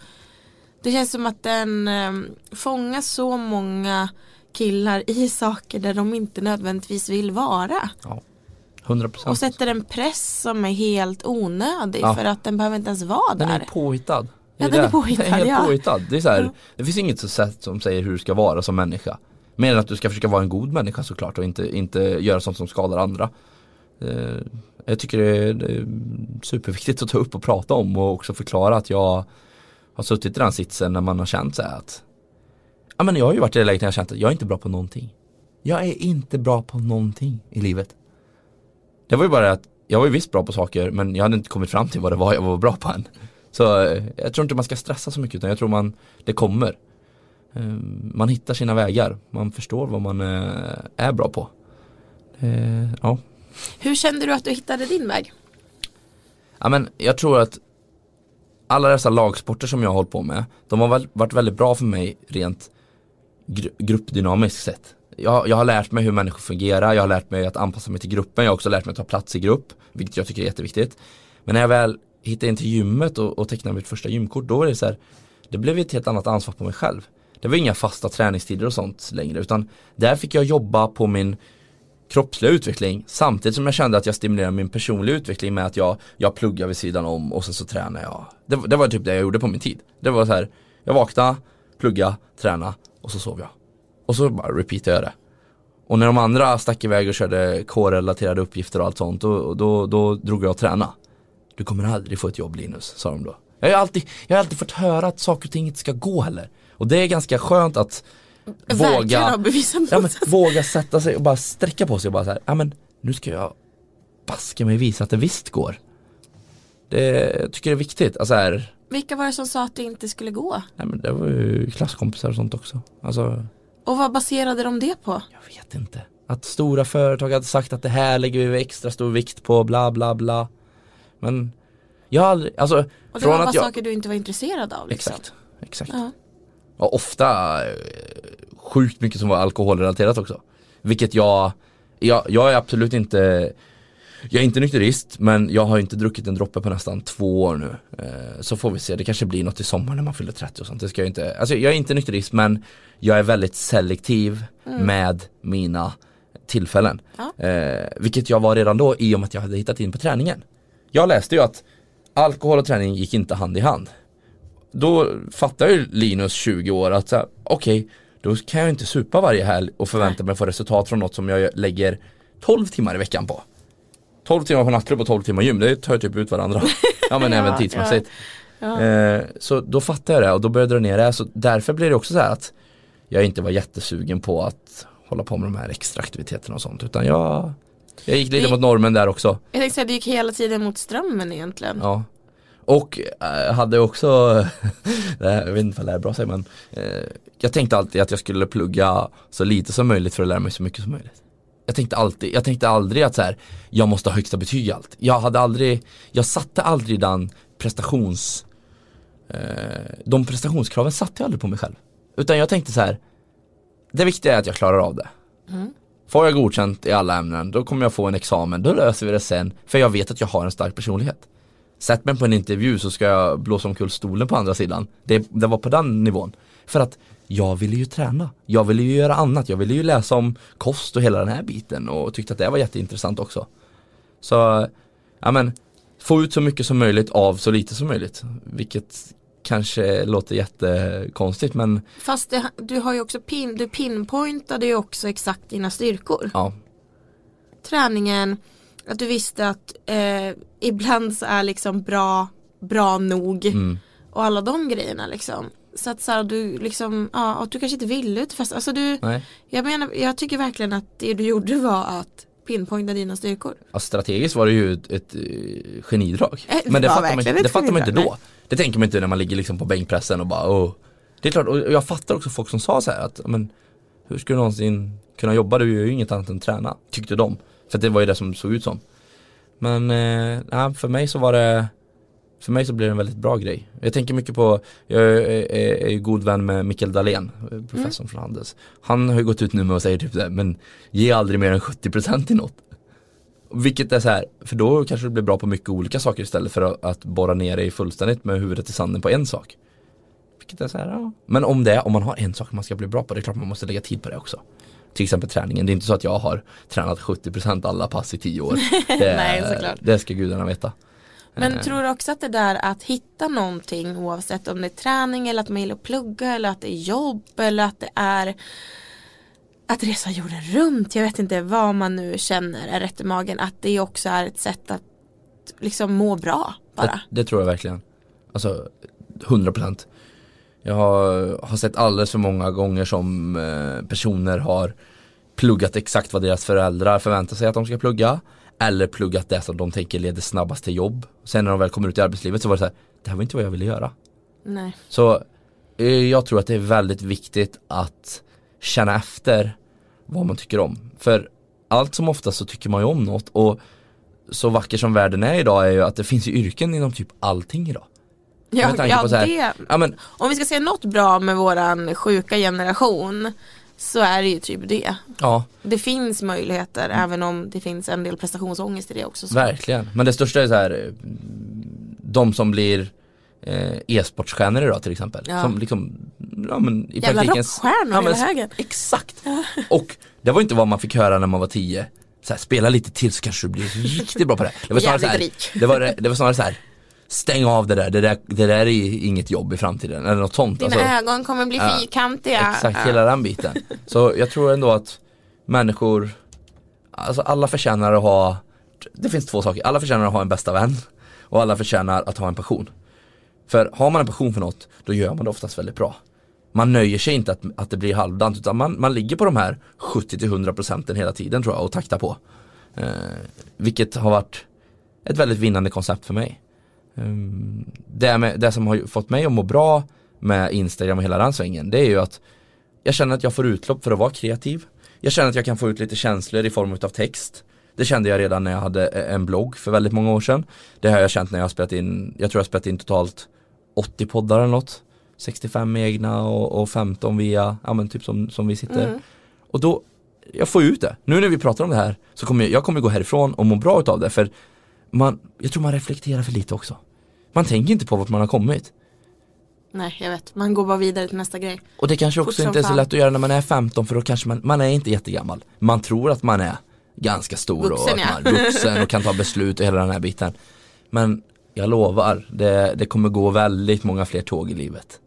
Det känns som att den eh, fångar så många killar i saker där de inte nödvändigtvis vill vara. ja. 100% Och sätter en press som är helt onödig Ja. för att den behöver inte ens vara Den där. är påhittad. Ja, den är påhittad, Den är helt ja. påhittad. Det är så här, Ja. det finns inget så sätt som säger hur du ska vara som människa. Mer än att du ska försöka vara en god människa såklart och inte, inte göra sånt som skadar andra. Eh, jag tycker det är, det är superviktigt att ta upp och prata om och också förklara att jag har suttit i den sitsen när man har känt så här att Ja men jag har ju varit i det läget när jag har känt att jag är inte bra på någonting. Jag är inte bra på någonting i livet. Det var ju bara det att jag var ju visst bra på saker men jag hade inte kommit fram till vad det var jag var bra på än. Så eh, jag tror inte man ska stressa så mycket utan jag tror man, det kommer. Eh, man hittar sina vägar, man förstår vad man eh, är bra på. Ja. Hur kände du att du hittade din väg? ja men jag tror att alla dessa lagsporter som jag har hållit på med, de har varit väldigt bra för mig rent gr gruppdynamiskt sett. Jag, jag har lärt mig hur människor fungerar, jag har lärt mig att anpassa mig till gruppen, jag har också lärt mig att ta plats i grupp, vilket jag tycker är jätteviktigt. Men när jag väl hittade in till gymmet och, och tecknade mitt första gymkort, då var det så här, det blev ett helt annat ansvar på mig själv. Det var inga fasta träningstider och sånt längre utan där fick jag jobba på min kroppsliga utveckling samtidigt som jag kände att jag stimulerade min personliga utveckling med att jag, jag pluggar vid sidan om och sen så tränar jag. Det, det var typ det jag gjorde på min tid. Det var så här, jag vaknade, plugga, träna och så sov jag. Och så bara repeatade jag det. Och när de andra stack iväg och körde K-relaterade uppgifter och allt sånt då, då, då drog jag och träna. Du kommer aldrig få ett jobb Linus, sa de då. Jag har alltid, jag har alltid fått höra att saker och ting inte ska gå heller. Och det är ganska skönt att våga, ja, men, våga sätta sig och bara sträcka på sig och bara så här, ja men nu ska jag baska mig visa att det visst går. Det, jag tycker det är viktigt, alltså här, Vilka var det som sa att det inte skulle gå? nej men det var ju klasskompisar och sånt också. Alltså, Och vad baserade de det på? jag vet inte. Att stora företag hade sagt att det här lägger vi extra stor vikt på, bla bla bla. Men jag har aldrig, alltså Och det från var bara jag, saker du inte var intresserad av liksom. exakt, exakt. Ja. Och ofta eh, sjukt mycket som var alkoholrelaterat också. Vilket jag, jag, jag är absolut inte jag är inte nykterist men jag har inte druckit en droppe på nästan två år nu. Eh, så får vi se, det kanske blir något i sommar när man fyller 30 och sånt. Det ska jag inte, alltså jag är inte nykterist men jag är väldigt selektiv med mina tillfällen. Ja. Eh, vilket jag var redan då i och med att jag hade hittat in på träningen. Jag läste ju att alkohol och träning gick inte hand i hand då fattar ju Linus 20 år att okej, då kan jag inte supa varje helg och förvänta mig att få resultat från något som jag lägger 12 timmar i veckan på. 12 timmar på nattklubb och 12 timmar gym, det tar typ ut varandra. Ja men Ja, även tidsmässigt. Ja. Eh, så då fattade jag det och då började jag dra ner det. Så därför blir det också så här att jag inte var jättesugen på att hålla på med de här extra aktiviteterna och sånt. Utan jag, jag gick lite Det- mot normen där också. Jag tänkte säga, det gick hela tiden mot strömmen egentligen. Ja. Och äh, hade också, jag vet inte om det här är bra säga men eh, Jag tänkte alltid att jag skulle plugga så lite som möjligt för att lära mig så mycket som möjligt. Jag tänkte alltid, jag tänkte aldrig att så här, jag måste ha högsta betyg i allt. Jag hade aldrig, jag satte aldrig den prestations eh, De prestationskraven satte jag aldrig på mig själv. Utan jag tänkte så här Det viktiga är att jag klarar av det. Får jag godkänt i alla ämnen, då kommer jag få en examen, då löser vi det sen. För jag vet att jag har en stark personlighet. Sätt mig på en intervju så ska jag blåsa omkull stolen på andra sidan. Det, det var på den nivån. För att jag ville ju träna. Jag ville ju göra annat. Jag ville ju läsa om kost och hela den här biten och tyckte att det var jätteintressant också. Så, ja men, få ut så mycket som möjligt av så lite som möjligt. Vilket kanske låter jättekonstigt men Fast det, du har ju också pin, du pinpointade ju också exakt dina styrkor. ja, Träningen, att du visste att eh, ibland så är liksom bra, bra nog. mm, Och alla de grejerna liksom. Så att så här, du liksom, ja, att du kanske inte ville ut fast alltså du, nej. jag menar, jag tycker verkligen att det du gjorde var att pinpointa dina styrkor. Ja, strategiskt var det ju ett, ett eh, genidrag. Eh, det Men det var fattar, man, det fattar man inte då. Det tänker man inte när man ligger liksom på bänkpressen och bara åh. Det är klart, och jag fattar också folk som sa så här att men hur ska du någonsin kunna jobba? Du gör ju inget annat än träna, tyckte de. För att det var ju det som såg ut som. Men eh, för mig så var det för mig så blir det en väldigt bra grej. Jag tänker mycket på, jag är, ju god vän med Mikael Dahlén, eh, professorn från Handels. Han har ju gått ut nu med och säger typ det, men ge aldrig mer än 70% i något. Vilket är så här, för då kanske du blir bra på mycket olika saker istället för att, att borra ner dig fullständigt med huvudet i sanden på en sak. Vilket är så här, ja. Men om det, om man har en sak man ska bli bra på, det är klart man måste lägga tid på det också. Till exempel träningen, det är inte så att jag har tränat 70% alla pass i 10 år. Det, Nej, såklart. det ska gudarna veta. Men Eh. tror du också att det där att hitta någonting oavsett om det är träning eller att man gillar att plugga eller att det är jobb eller att det är att resa jorden runt. Jag vet inte vad man nu känner är rätt i magen. Att det också är ett sätt att liksom må bra bara. Det, det tror jag verkligen. Alltså 100% Jag har, har sett alldeles för många gånger som eh, personer har pluggat exakt vad deras föräldrar förväntar sig att de ska plugga eller pluggat det som de tänker leder snabbast till jobb. Sen när de väl kommer ut i arbetslivet så var det så här, det här var inte vad jag ville göra. Nej. Så eh, jag tror att det är väldigt viktigt att känna efter vad man tycker om. För allt som oftast så tycker man ju om något och så vacker som världen är idag är ju att det finns ju yrken inom typ allting idag. Ja, ja här- det, Ja men om vi ska säga något bra med våran sjuka generation så är det ju typ det. ja, Det finns möjligheter även om det finns en del prestationsångest i det också. Så. verkligen. Men det största är så här eh, de som blir eh, e-sportstjärnor idag till exempel. Ja. Som liksom, ja men i Jävla praktiken rockstjärnor ja, men, hela högen. Exakt. Och det var inte vad man fick höra när man var tio. Så här, spela lite till så kanske du blir riktigt bra på det. Det var snarare så här, det var, det var snarare så här Stäng av det där, det där, det där är inget jobb i framtiden eller något sånt. Dina Alltså, ögon kommer bli ja, fyrkantiga. Exakt, Ja. hela den biten. Så jag tror ändå att människor, alltså alla förtjänar att ha, det finns två saker, alla förtjänar att ha en bästa vän och alla förtjänar att ha en passion. För har man en passion för något, då gör man det oftast väldigt bra. Man nöjer sig inte att, att det blir halvdant utan man, man ligger på de här 70-100 procenten hela tiden tror jag och taktar på. Eh, vilket har varit ett väldigt vinnande koncept för mig. Um, det, med, det som har fått mig att må bra med Instagram och hela den svängen det är ju att jag känner att jag får utlopp för att vara kreativ. Jag känner att jag kan få ut lite känslor i form av text. Det kände jag redan när jag hade eh, en blogg för väldigt många år sedan. Det har jag känt när jag har spelat in, jag tror jag har spelat in totalt 80 poddar eller något. 65 egna och, och 15 via, ja men typ som, som vi sitter. Och då, jag får ut det. Nu när vi pratar om det här så kommer jag, jag kommer gå härifrån och må bra utav det för man, jag tror man reflekterar för lite också. Man tänker inte på vart man har kommit. Nej jag vet, man går bara vidare till nästa grej. Och det kanske också inte är så lätt att göra när man är 15 för då kanske man, man är inte jättegammal. Man tror att man är ganska stor Vuxen, och ja. man är vuxen och kan ta beslut och hela den här biten. Men jag lovar, det, det kommer gå väldigt många fler tåg i livet.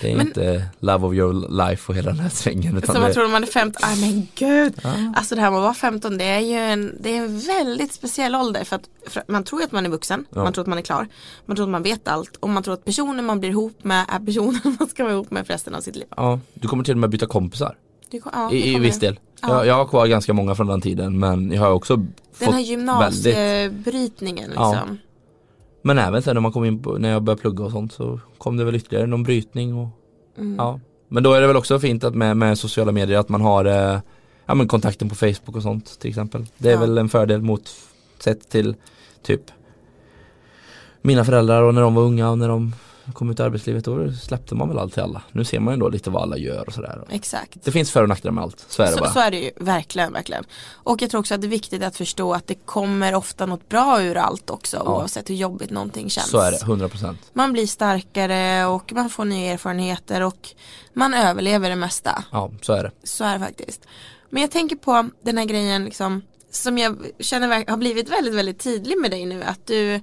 Det är Men- inte love of your life och hela den här svängen. Utan Som man det, tror när man är 15, aj men gud. Ja. Alltså det här med att vara 15 det är ju en, det är en väldigt speciell ålder för att, för man tror att man är vuxen, Ja. man tror att man är klar, man tror att man vet allt och man tror att personen man blir ihop med är personen man ska vara ihop med för resten av sitt liv. ja, du kommer till och med byta kompisar. Det, ja, I, i viss del. Ja. Jag, jag har kvar ganska många från den tiden men jag har också Den här väldigt gymnasiebrytningen Ja. liksom. Men även sen när man kom in på, när jag började plugga och sånt så kom det väl ytterligare någon brytning och Mm. ja. Men då är det väl också fint att med, med sociala medier att man har eh, ja, men kontakten på Facebook och sånt till exempel. Det är Ja. väl en fördel mot sett till typ mina föräldrar och när de var unga och när de kom ut i arbetslivet då släppte man väl allt till alla. Nu ser man ju ändå lite vad alla gör och sådär. Exakt. Det finns för och nackdelar med allt, så är det Så, bara. så är det ju, verkligen, verkligen. Och jag tror också att det är viktigt att förstå att det kommer ofta något bra ur allt också Ja. oavsett hur jobbigt någonting känns. Så är det, 100%. Man blir starkare och man får nya erfarenheter och man överlever det mesta. Ja, så är det. Så är det faktiskt. Men jag tänker på den här grejen liksom som jag känner har blivit väldigt, väldigt tydlig med dig nu. Att du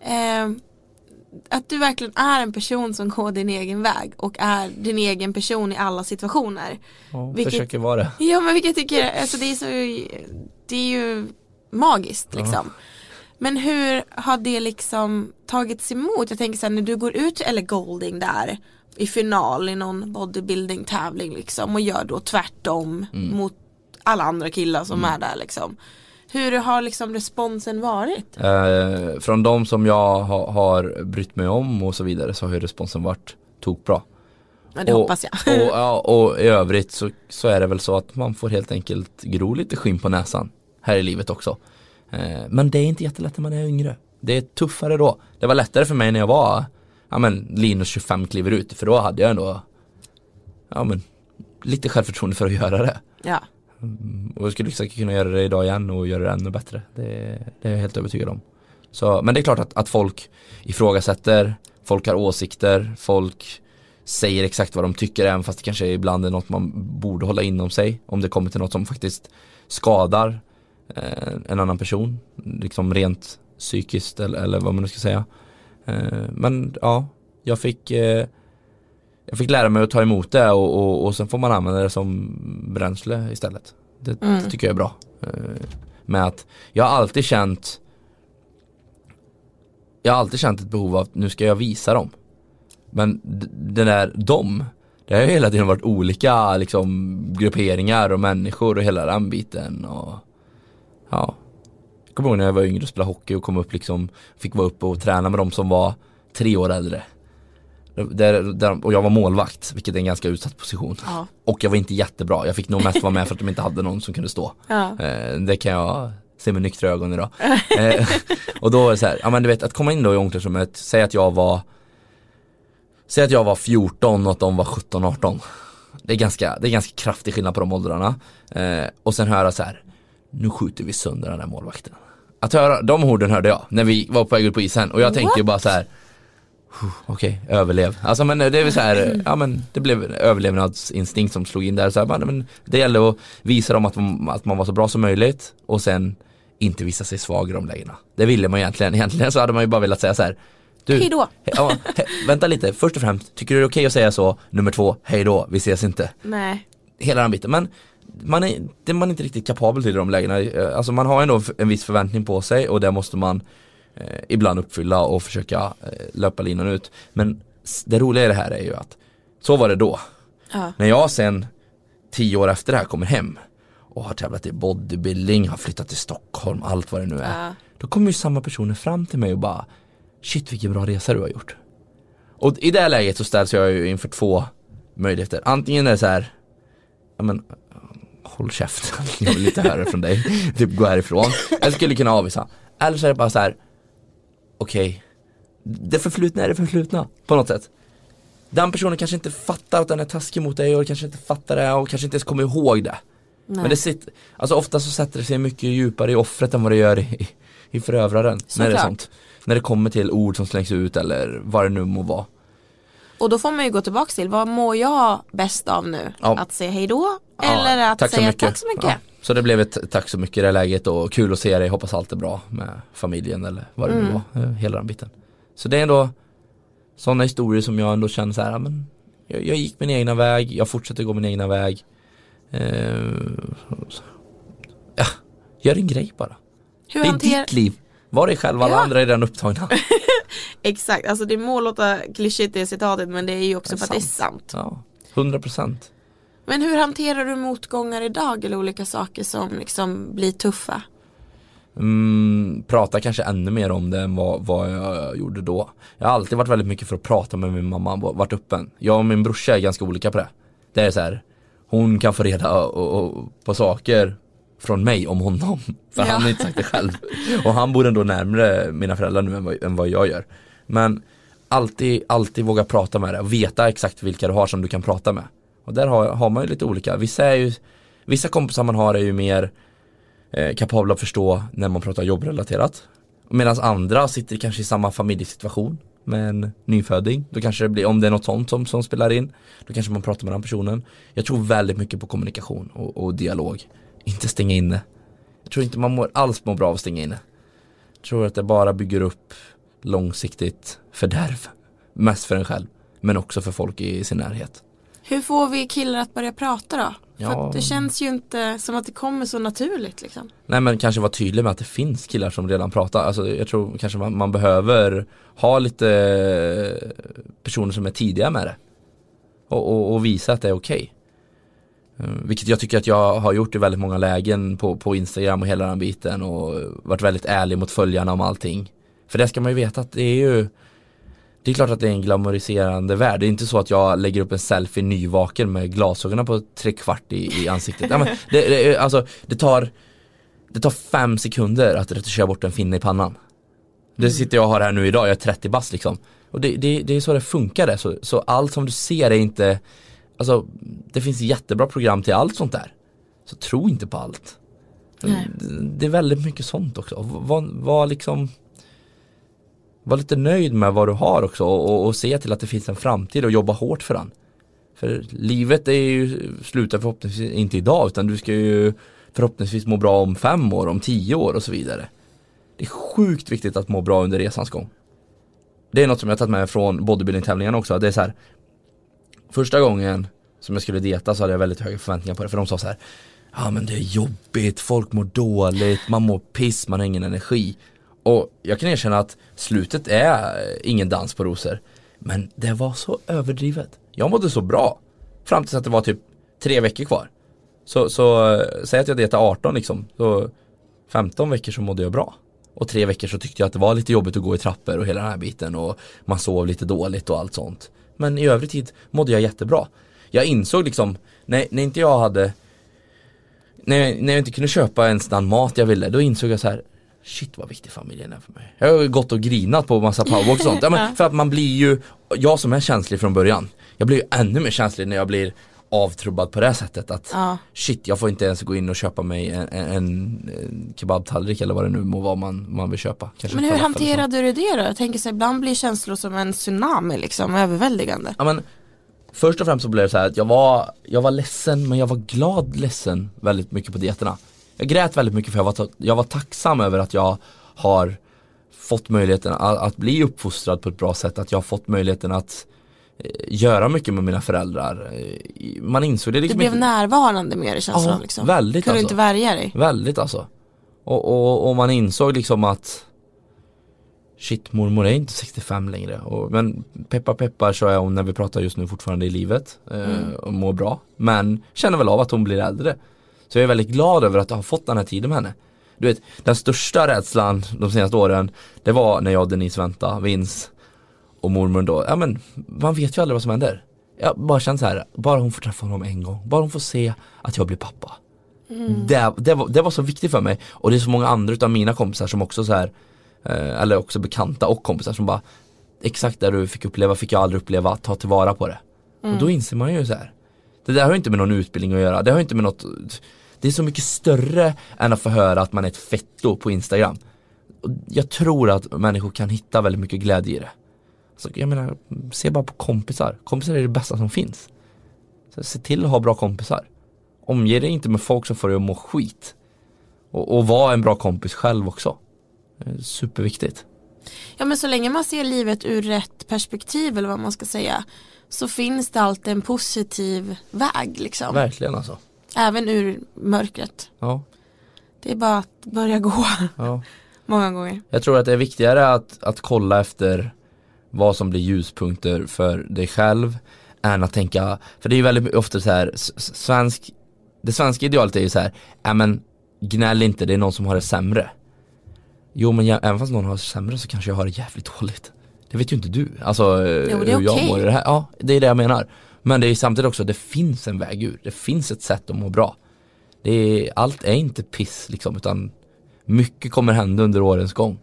eh, att du verkligen är en person som går din egen väg och är din egen person i alla situationer. Ja, Vilket- Försöker vara det. Ja men vilket jag tycker, alltså det är så, det är ju magiskt liksom. Men hur har det liksom tagits emot? Jag tänker så här när du går ut eller Golding där i final i någon bodybuilding tävling liksom och gör då tvärtom mot alla andra killar som är där liksom. Hur har liksom responsen varit? Eh, från de som jag ha, har brytt mig om och så vidare så har ju responsen varit tokbra. Ja, det och, hoppas jag. Och, ja, och i övrigt så, så är det väl så att man får helt enkelt gro lite skinn på näsan här i livet också. Eh, men det är inte jättelätt när man är yngre. Det är tuffare då. Det var lättare för mig när jag var ja, men, Linus 25 kliver ut för då hade jag ändå ja, men, lite självförtroende för att göra det. ja. Mm, och jag skulle säkert kunna göra det idag igen och göra det ännu bättre. Det, det är jag helt övertygad om. Så, men det är klart att, att folk ifrågasätter, folk har åsikter, folk säger exakt vad de tycker även fast det kanske ibland är något man borde hålla inom sig om det kommer till något som faktiskt skadar eh, en annan person, liksom rent psykiskt eller, eller vad man nu ska säga. Eh, men ja, jag fick eh, jag fick lära mig att ta emot det och, och, och sen får man använda det som bränsle istället. Det, det tycker jag är bra. Eh, med att jag har alltid känt Jag har alltid känt ett behov av att nu ska jag visa dem. Men den där dem Det har ju hela tiden varit olika liksom grupperingar och människor och hela den biten och Ja Jag kommer ihåg när jag var yngre och spelade hockey och kom upp liksom Fick vara uppe och träna med de som var tre år äldre där, där, och jag var målvakt, vilket är en ganska utsatt position. Ja. Och jag var inte jättebra, jag fick nog mest vara med för att de inte hade någon som kunde stå. Ja. Eh, det kan jag se med nyktra ögon idag. eh, och då är det så här, ja men du vet att komma in då i omklädningsrummet, säg att jag var Säg att jag var 14 och att de var 17-18 Det är ganska, det är ganska kraftig skillnad på de åldrarna. Eh, och sen höra så här Nu skjuter vi sönder den här målvakten. Att höra, de orden hörde jag när vi var på väg ut på isen och jag tänkte ju bara så här. "Huh, Okej, överlev. Alltså men det är väl så här, ja men det blev en överlevnadsinstinkt som slog in där. Så här, men det gäller att visa dem att man, att man var så bra som möjligt och sen inte visa sig svag i de lägena. Det ville man egentligen, egentligen så hade man ju bara velat säga så här. Du, Hej då. he- ja, he, vänta lite, först och främst, tycker du det är okej att säga så? Nummer två, hej då, vi ses inte Nej. hela den biten. Men man är, det är man inte riktigt kapabel till i de lägena. Eh, Alltså man har ändå en viss förväntning på sig och det måste man eh, ibland uppfylla och försöka eh, löpa linan ut. Men det roliga i det här är ju att så var det då. Ja. När jag sen tio år efter det här kommer hem och har tävlat i bodybuilding, har flyttat till Stockholm, allt vad det nu är. Ja. Då kommer ju samma personer fram till mig och bara Shit vilken bra resa du har gjort. Och i det här läget så ställs jag ju inför två möjligheter. Antingen är det så här Ja men Håll käften, jag vill inte höra från dig. typ gå härifrån. Jag skulle kunna avvisa. Eller så är det bara så här. Okej Det förflutna är det förflutna på något sätt. Den personen kanske inte fattar att den är taskig mot dig och kanske inte fattar det och kanske inte ens kommer ihåg det. Nej. Men det sitter, alltså ofta så sätter det sig mycket djupare i offret än vad det gör i, i förövraren. När det är Såklart. sånt. När det kommer till ord som slängs ut eller vad det nu må vara. Och då får man ju gå tillbaka till, vad mår jag bäst av nu? Ja. Att säga hej då? Ja, Eller att tack säga tack så mycket? Så det blev ett tack så mycket i det läget och kul att se dig, hoppas allt är bra med familjen eller vad det nu Mm. var, eh, hela den biten. Så det är ändå sådana historier som jag ändå känner så här, men jag, jag gick min egna väg, jag fortsätter gå min egna väg. Eh, ja, gör en grej bara. Hur det är ditt liv. Var dig själv, alla Ja. andra är redan upptagna. Exakt, alltså det må låta klyschigt det citatet men det är ju också Det är för att det är sant. Ja, 100 procent. Men hur hanterar du motgångar idag eller olika saker som liksom blir tuffa? Mm, prata kanske ännu mer om det än vad, vad jag gjorde då. Jag har alltid varit väldigt mycket för att prata med min mamma, varit öppen. Jag och min brorsa är ganska olika på det. Det är så här, hon kan få reda och, och, på saker från mig om honom. För Ja. han har inte sagt det själv. Och han bor ändå närmre mina föräldrar nu än vad, än vad jag gör. Men alltid, alltid våga prata med det och veta exakt vilka du har som du kan prata med. Och där har, har man ju lite olika. Vissa är ju, vissa kompisar man har är ju mer eh, kapabla att förstå när man pratar jobbrelaterat. Medan andra sitter kanske i samma familjesituation med en nyföding. Då kanske det blir, om det är något sånt som, som spelar in, då kanske man pratar med den personen. Jag tror väldigt mycket på kommunikation och, och dialog. Inte stänga inne. Jag tror inte man mår alls mår bra av att stänga inne. Jag tror att det bara bygger upp långsiktigt fördärv. Mest för en själv, men också för folk i sin närhet. Hur får vi killar att börja prata då? För Ja. att det känns ju inte som att det kommer så naturligt liksom. Nej men kanske vara tydlig med att det finns killar som redan pratar. Alltså jag tror kanske man, man behöver ha lite eh, personer som är tidiga med det. Och, och, och visa att det är okej. Eh, Vilket jag tycker att jag har gjort i väldigt många lägen på, på Instagram och hela den biten och varit väldigt ärlig mot följarna om allting. För det ska man ju veta att det är ju Det är klart att det är en glamoriserande värld. Det är inte så att jag lägger upp en selfie nyvaken med glasögonen på tre kvart i, i ansiktet. Ja, men det, det, alltså, det tar Det tar fem sekunder att retuschera bort en finne i pannan. Det sitter jag och har här nu idag, jag är 30 bast liksom. Och det, det, det är så det funkar det. Så, så allt som du ser är inte Alltså det finns jättebra program till allt sånt där. Så tro inte på allt. Nej. Det- Det är väldigt mycket sånt också. Var, var liksom var lite nöjd med vad du har också och, och, se till att det finns en framtid och jobba hårt för den. För livet är ju, slutar förhoppningsvis inte idag utan du ska ju förhoppningsvis må bra om fem år, om tio år och så vidare. Det är sjukt viktigt att må bra under resans gång. Det är något som jag har tagit med från bodybuilding-tävlingarna också. Det är så här. Första gången som jag skulle dieta så hade jag väldigt höga förväntningar på det för de sa så här Ja men det är jobbigt, folk mår dåligt, man mår piss, man har ingen energi. Och jag kan erkänna att slutet är eh, ingen dans på rosor. Men det var så överdrivet. Jag mådde så bra. Fram tills att det var typ tre veckor kvar. Så, så eh, säg att jag dietade 18 liksom. Så 15 veckor så mådde jag bra. Och tre veckor så tyckte jag att det var lite jobbigt att gå i trappor och hela den här biten och man sov lite dåligt och allt sånt. Men i övrig tid mådde jag jättebra. Jag insåg liksom, när, när inte jag hade när jag, när jag inte kunde köpa ens den mat jag ville, då insåg jag så här Shit vad viktig familjen är för mig. Jag har gått och grinat på massa powerwalk och sånt. Ja, men för att man blir ju, jag som är känslig från början, jag blir ju ännu mer känslig när jag blir avtrubbad på det sättet att Ja. shit jag får inte ens gå in och köpa mig en, en, en kebabtallrik eller vad det nu må vara man, man vill köpa. Kanske Men en hur hanterade du det då? Jag tänker så här, ibland blir känslor som en tsunami liksom, överväldigande. Ja men Först och främst så blev det så här att jag var, jag var ledsen men jag var glad ledsen väldigt mycket på dieterna. Jag grät väldigt mycket för jag var, jag var tacksam över att jag har fått möjligheten att, att bli uppfostrad på ett bra sätt, att jag har fått möjligheten att eh, göra mycket med mina föräldrar. Eh, Man insåg det Du liksom blev inte närvarande mer i känslan Ja, liksom. väldigt Kunde du alltså. inte värja dig? Väldigt alltså. Och, och, och man insåg liksom att Shit mormor är inte 65 längre och, Men peppar peppar så är hon när vi pratar just nu fortfarande i livet eh, och mår bra Men känner väl av att hon blir äldre Så jag är väldigt glad över att ha fått den här tiden med henne. Du vet den största rädslan de senaste åren Det var när jag och Denise vänta, Vince och mormor då, ja men man vet ju aldrig vad som händer. Jag bara känner så här, bara hon får träffa honom en gång, bara hon får se att jag blir pappa. Det, det, var, det var så viktigt för mig. Och det är så många andra utav mina kompisar som också så här eh, Eller också bekanta och kompisar som bara Exakt det du fick uppleva fick jag aldrig uppleva, ta tillvara på det. Och då inser man ju så här. Det där har ju inte med någon utbildning att göra, det har inte med något Det är så mycket större än att få höra att man är ett fetto på Instagram Jag tror att människor kan hitta väldigt mycket glädje i det så Jag menar, se bara på kompisar, kompisar är det bästa som finns så Se till att ha bra kompisar Omge dig inte med folk som får dig att må skit. Och, och vara en bra kompis själv också. Superviktigt. Ja men så länge man ser livet ur rätt perspektiv eller vad man ska säga så finns det alltid en positiv väg liksom. Verkligen alltså. Även ur mörkret. Ja, Det är bara att börja gå ja. många gånger. Jag tror att det är viktigare att, att kolla efter vad som blir ljuspunkter för dig själv än att tänka, för det är ju väldigt ofta så här, svensk, det svenska idealet är ju så här, ja men gnäll inte, det är någon som har det sämre. Jo men jag, även fast någon har det sämre så kanske jag har det jävligt dåligt. Det vet ju inte du, alltså eh, Jo, det är hur jag okej. mår i det här. Ja, det är det jag menar. Men det är samtidigt också, det finns en väg ur, det finns ett sätt att må bra. Det är, allt är inte piss liksom, utan mycket kommer hända under årens gång.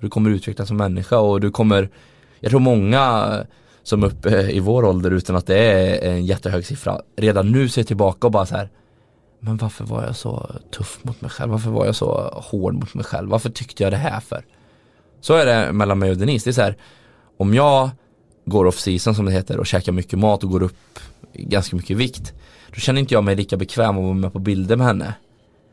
Du kommer utvecklas som människa och du kommer Jag tror många som är uppe i vår ålder utan att det är en jättehög siffra redan nu ser tillbaka och bara så här Men varför var jag så tuff mot mig själv? Varför var jag så hård mot mig själv? Varför tyckte jag det här för? Så är det mellan mig och Denise, det är så här Om jag går off season som det heter och käkar mycket mat och går upp ganska mycket vikt Då känner inte jag mig lika bekväm att vara med på bilder med henne.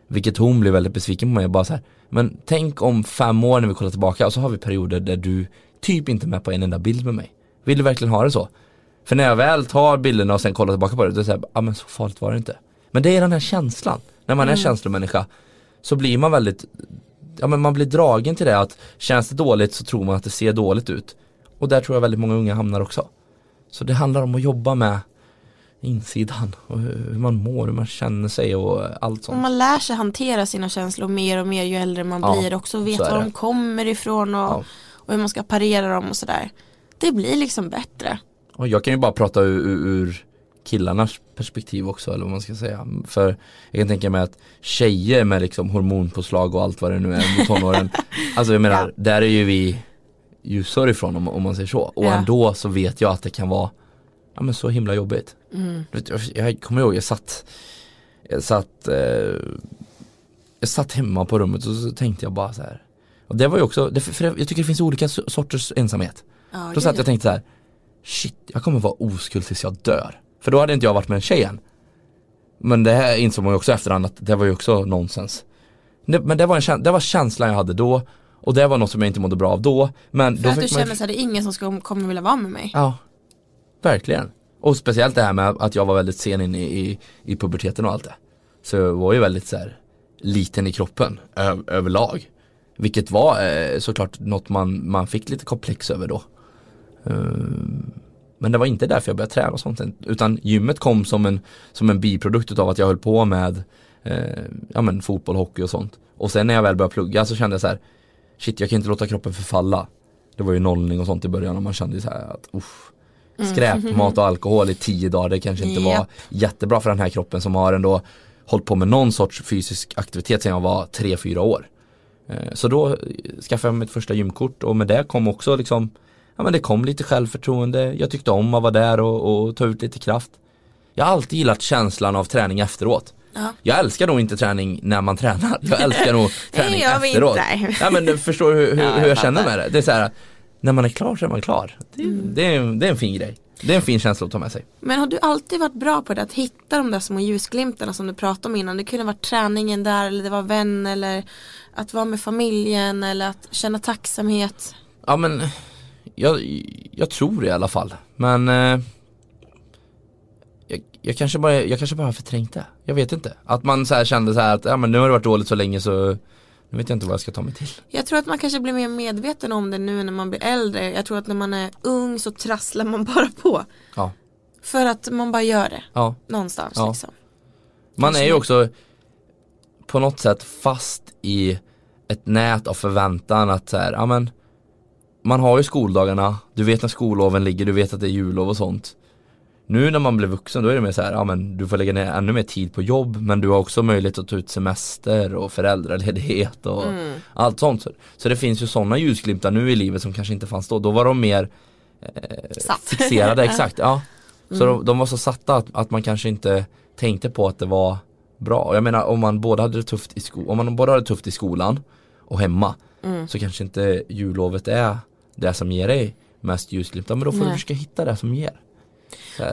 Vilket hon blev väldigt besviken på mig och bara så här, Men tänk om fem år när vi kollar tillbaka och så har vi perioder där du typ inte är med på en enda bild med mig. Vill du verkligen ha det så? För när jag väl tar bilderna och sen kollar tillbaka på det, då säger jag, ja men så farligt var det inte. Men det är den här känslan, när man är känslomänniska Så blir man väldigt Ja men man blir dragen till det att känns det dåligt så tror man att det ser dåligt ut Och där tror jag väldigt många unga hamnar också Så det handlar om att jobba med insidan och hur man mår, hur man känner sig och allt sånt Och man lär sig hantera sina känslor mer och mer ju äldre man Ja, blir också och vet var det. de kommer ifrån och, Ja. och hur man ska parera dem och sådär. Det blir liksom bättre. Och jag kan ju bara prata ur, ur, killarnas perspektiv också eller vad man ska säga. För jag kan tänka mig att tjejer med liksom hormonpåslag och allt vad det nu är i tonåren. alltså jag menar, där är ju vi ljusår ifrån om, om man säger så. Och Ja. ändå så vet jag att det kan vara ja, men så himla jobbigt. Vet, jag, kommer ihåg, jag satt Jag satt eh, Jag satt hemma på rummet och så tänkte jag bara så här. Och det var ju också, det, för jag tycker det finns olika so- sorters ensamhet. Ja, Då satt jag och tänkte så här. Shit, jag kommer vara oskuld tills jag dör. För då hade inte jag varit med en tjej än. Men det här insåg man ju också efterhand att det var ju också nonsens. Men det var, en, det var känslan jag hade då. Och det var något som jag inte mådde bra av då. Men För då att du man, känner så här, det är ingen som ska, kommer vilja vara med mig. Ja, verkligen. Och speciellt det här med att jag var väldigt sen in i, i, i puberteten och allt det. Så jag var ju väldigt så här, liten i kroppen ö, överlag. Vilket var eh, såklart något man, man fick lite komplex över då. Ehm, men det var inte därför jag började träna och sånt. Utan gymmet kom som en, som en biprodukt av att jag höll på med eh, ja, men fotboll, hockey och sånt. Och sen när jag väl började plugga så kände jag så här Shit jag kan inte låta kroppen förfalla. Det var ju nollning och sånt i början och man kände så här att uff, Skräp, mat och alkohol i tio dagar det kanske inte var jättebra för den här kroppen som har ändå hållit på med någon sorts fysisk aktivitet sedan jag var 3-4 år. Eh, Så då eh, skaffade jag mitt första gymkort och med det kom också liksom Ja men det kom lite självförtroende, jag tyckte om att vara där och, och ta ut lite kraft Jag har alltid gillat känslan av träning efteråt. Ja. Jag älskar nog inte träning när man tränar, jag älskar nog träning vi efteråt. inte. Ja men du förstår hur, hur, Ja, jag hur jag känner med det. Det är så här, när man är klar så är man klar. Det, Mm. det, är, det är en fin grej. Det är en fin känsla att ta med sig. Men har du alltid varit bra på det att hitta de där små ljusglimtarna som du pratade om innan? Det kunde vara träningen där eller det var vän eller att vara med familjen eller att känna tacksamhet. Ja men jag, jag tror i alla fall. Men eh, jag, jag, kanske bara, jag kanske bara har förträngt det. Jag vet inte. Att man så kände så här att ja, men nu har det varit dåligt så länge så nu vet jag inte vad jag ska ta mig till. Jag tror att man kanske blir mer medveten om det nu när man blir äldre. Jag tror att när man är ung så trasslar man bara på. Ja. För att man bara gör det Ja. någonstans Ja. liksom. Man Kanske är ju också på något sätt fast i ett nät av förväntan att så här, ja men man har ju skoldagarna, du vet när skolloven ligger, du vet att det är jullov och sånt. Nu när man blir vuxen då är det mer så här, ja men du får lägga ner ännu mer tid på jobb men du har också möjlighet att ta ut semester och föräldraledighet och Mm. allt sånt. Så, det finns ju sådana ljusglimtar nu i livet som kanske inte fanns då. Då var de mer Satt. fixerade, exakt. Ja. Så Mm. de, de var så satta att, att man kanske inte tänkte på att det var bra. Och jag menar om man både hade det tufft i sko- om man både hade tufft i skolan och hemma Mm. så kanske inte jullovet är det som ger dig mest ljusglimtar. Men då får Nej. du försöka hitta det som ger.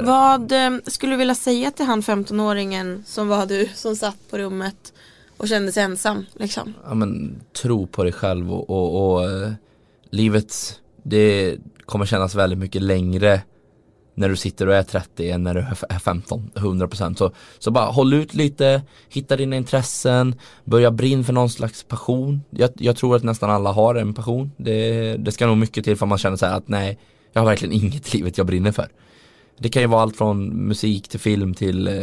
Vad eh, skulle du vilja säga till han 15-åringen som var du som satt på rummet och kände sig ensam liksom? ja, men, tro på dig själv och, och, och eh, livet det kommer kännas väldigt mycket längre när du sitter och är 30 än när du är 15, 100% så, så bara håll ut lite, hitta dina intressen, börja brinna för någon slags passion. Jag, jag tror att nästan alla har en passion. Det, det ska nog mycket till för man känner så att nej, jag har verkligen inget i livet jag brinner för. Det kan ju vara allt från musik till film till eh,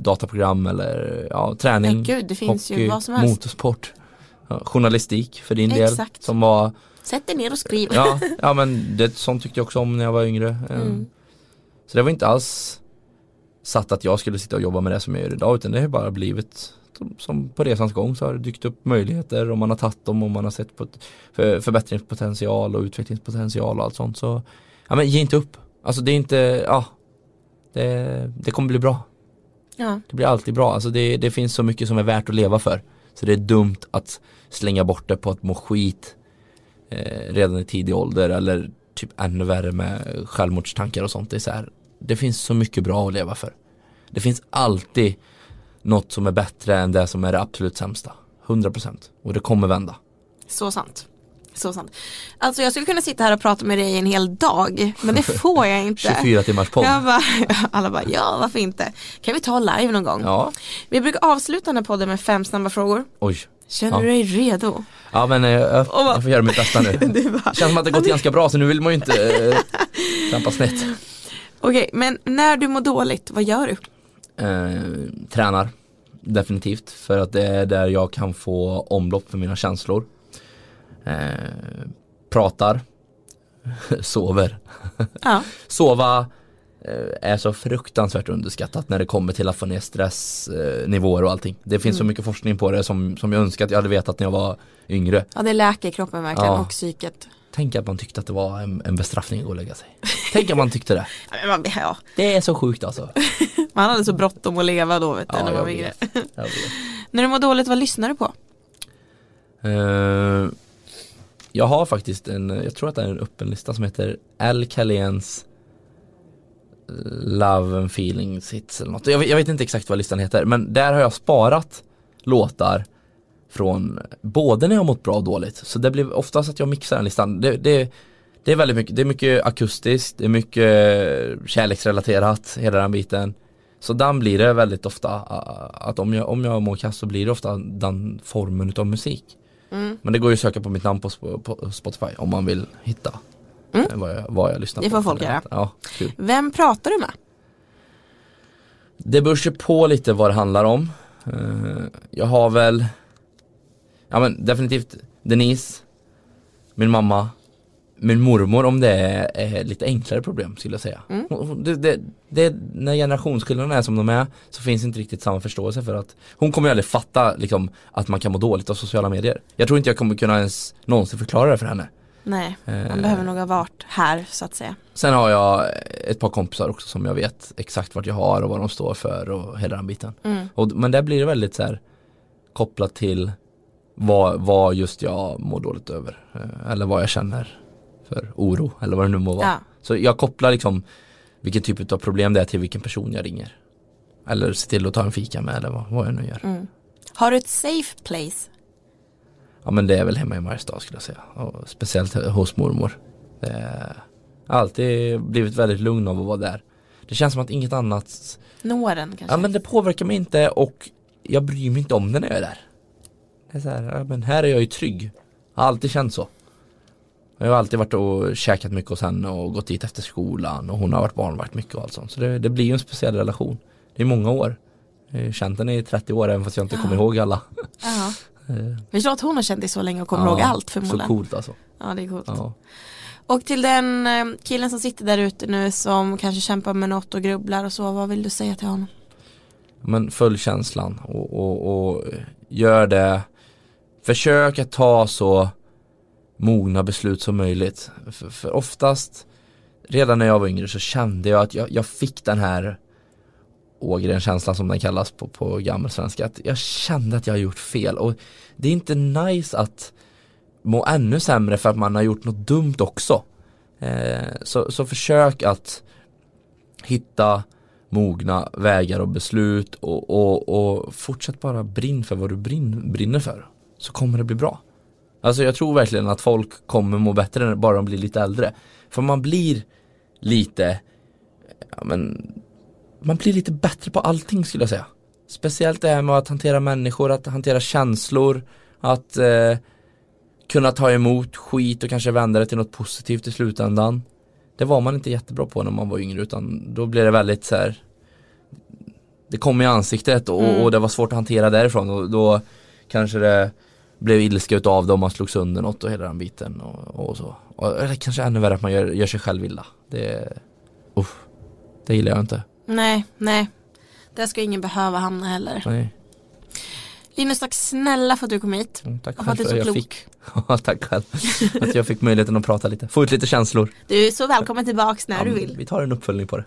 dataprogram eller ja, träning, Ja, gud, det finns ju hockey, vad som helst. motorsport, ja, journalistik för din del Exakt. som var Sätt dig ner och skriv. Ja, ja men det, sånt tyckte jag också om när jag var yngre Eh, Mm. Så det var inte alls satt att jag skulle sitta och jobba med det som jag gör idag utan det har bara blivit som, på resans gång så har det dykt upp möjligheter och man har tagit dem och man har sett på förbättringspotential och utvecklingspotential och allt sånt så Ja men ge inte upp Alltså det är inte, ja Det, det kommer bli bra Ja. Det blir alltid bra, alltså det, det finns så mycket som är värt att leva för Så det är dumt att slänga bort det på att må skit eh, redan i tidig ålder eller typ ännu värre med självmordstankar och sånt. Det är så här, det finns så mycket bra att leva för. Det finns alltid något som är bättre än det som är det absolut sämsta. 100% och det kommer vända. Så sant. Så sant. Alltså jag skulle kunna sitta här och prata med dig en hel dag men det får jag inte. 24 timmars podd. Bara, alla bara, ja varför inte. Kan vi ta live någon gång? Ja, Vi brukar avsluta den här podden med fem snabba frågor. oj. Känner Ja. du dig redo? Ja men eh, jag, vad- jag får göra mitt bästa nu. Bara, Känns som att det gått ganska bra så nu vill man ju inte eh, trampa snett. Okej, men när du mår dåligt, vad gör du? Eh, tränar definitivt för att det är där jag kan få omlopp för mina känslor. Eh, pratar, sover. Ja, Sova eh, är så fruktansvärt underskattat när det kommer till att få ner stressnivåer och allting. Det finns så mycket forskning på det som, som jag önskar att jag hade vetat när jag var yngre. ja det läker kroppen verkligen Ja. och psyket. Tänk att man tyckte att det var en, en bestraffning att gå och lägga sig. Tänk att man tyckte det. Ja, Det är så sjukt alltså. man hade så bråttom att leva då vet du, Ja, när man jag var yngre. När du mår dåligt, vad lyssnar du på? Eh, jag har faktiskt en, jag tror att det är en öppen lista som heter Al Caléns eh, Love and Feelings Hits eller något. Jag, vet- jag vet inte exakt vad listan heter men där har jag sparat låtar från både när jag har mått bra och dåligt. Så det blir oftast att jag mixar den listan. Det, det, det är väldigt mycket, det är mycket akustiskt, det är mycket eh, kärleksrelaterat, hela den biten. Så den blir det väldigt ofta att om jag, om jag mår kass så blir det ofta den formen utav musik. Mm. Men det går ju att söka på mitt namn på, på Spotify om man vill hitta Mm. eh, vad, jag, vad jag lyssnar Det på. får folk göra. Ja, kul. Vem pratar du med? Det beror sig på lite vad det handlar om. Eh, Jag har väl Ja men definitivt Denise Min mamma Min mormor om det är, är lite enklare problem skulle jag säga. Mm. Hon- Det, det, det, när generationsskillnaderna är som de är så finns inte riktigt samma förståelse för att Hon kommer ju aldrig fatta liksom, att man kan må dåligt av sociala medier. Jag tror inte jag kommer kunna ens någonsin förklara det för henne. Nej, man Eh. behöver nog ha varit här så att säga. Sen har jag ett par kompisar också som jag vet exakt vart jag har och vad de står för och hela den biten. Mm. Och, men där blir det väldigt så här kopplat till vad, vad just jag mår dåligt över. eh, Eller vad jag känner för oro eller vad det nu må vara. Ja. Så jag kopplar liksom vilken typ av problem det är till vilken person jag ringer. Eller se till att ta en fika med eller vad, vad jag nu gör. Mm. Har du ett safe place? Ja men det är väl hemma i Mariestad skulle jag säga. Och speciellt hos mormor. Har alltid blivit väldigt lugn av att vara där. Det känns som att inget annat Når den kanske? Ja men det påverkar mig inte och jag bryr mig inte om det när jag är där. Det är så här, ja, men här är jag ju trygg. Har alltid känt så. Jag har alltid varit och käkat mycket hos henne och gått dit efter skolan och hon har varit barnvakt mycket och allt sånt. Så det, det blir ju en speciell relation. Det är många år. Jag har känt henne i 30 år även fast jag inte kommer ihåg alla. Ja. Eh, Förstår att hon har känt dig så länge och kommer ja, ihåg allt Så förmodligen. coolt alltså. Ja det är coolt. Ja. Och till den eh, killen som sitter där ute nu som kanske kämpar med något och grubblar och så, vad vill du säga till honom? Men följ känslan och, och, och gör det Försök att ta så mogna beslut som möjligt för, för oftast Redan när jag var yngre så kände jag att jag, jag fick den här Ågren-känslan som den kallas på, på gammelsvenska att Jag kände att jag har gjort fel och det är inte nice att må ännu sämre för att man har gjort något dumt också eh, så, så försök att hitta mogna vägar och beslut och, och, och fortsätt bara brinn för vad du brinn, brinner för. Så kommer det bli bra. Alltså jag tror verkligen att folk kommer må bättre bara de blir lite äldre. För man blir lite, ja men, man blir lite bättre på allting skulle jag säga. Speciellt det här med att hantera människor, att hantera känslor, att eh, kunna ta emot skit och kanske vända det till något positivt i slutändan. Det var man inte jättebra på när man var yngre utan då blev det väldigt så här Det kom i ansiktet och, Mm. och det var svårt att hantera därifrån och då kanske det blev ilska utav det om man slog sönder något och hela den biten och, och så. Och, eller kanske ännu värre att man gör, gör sig själv illa. Det, uff, det gillar jag inte. Nej, nej. Där ska ingen behöva hamna heller. Nej. Linus, tack snälla för att du kom hit. Mm, Tack Och för att du är så jag klok. fick. Tack själv. Att jag fick möjligheten att prata lite. Få ut lite känslor. Du är så välkommen tillbaks när Ja, du vill. Vi tar en uppföljning på det.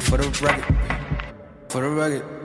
For the record, for the.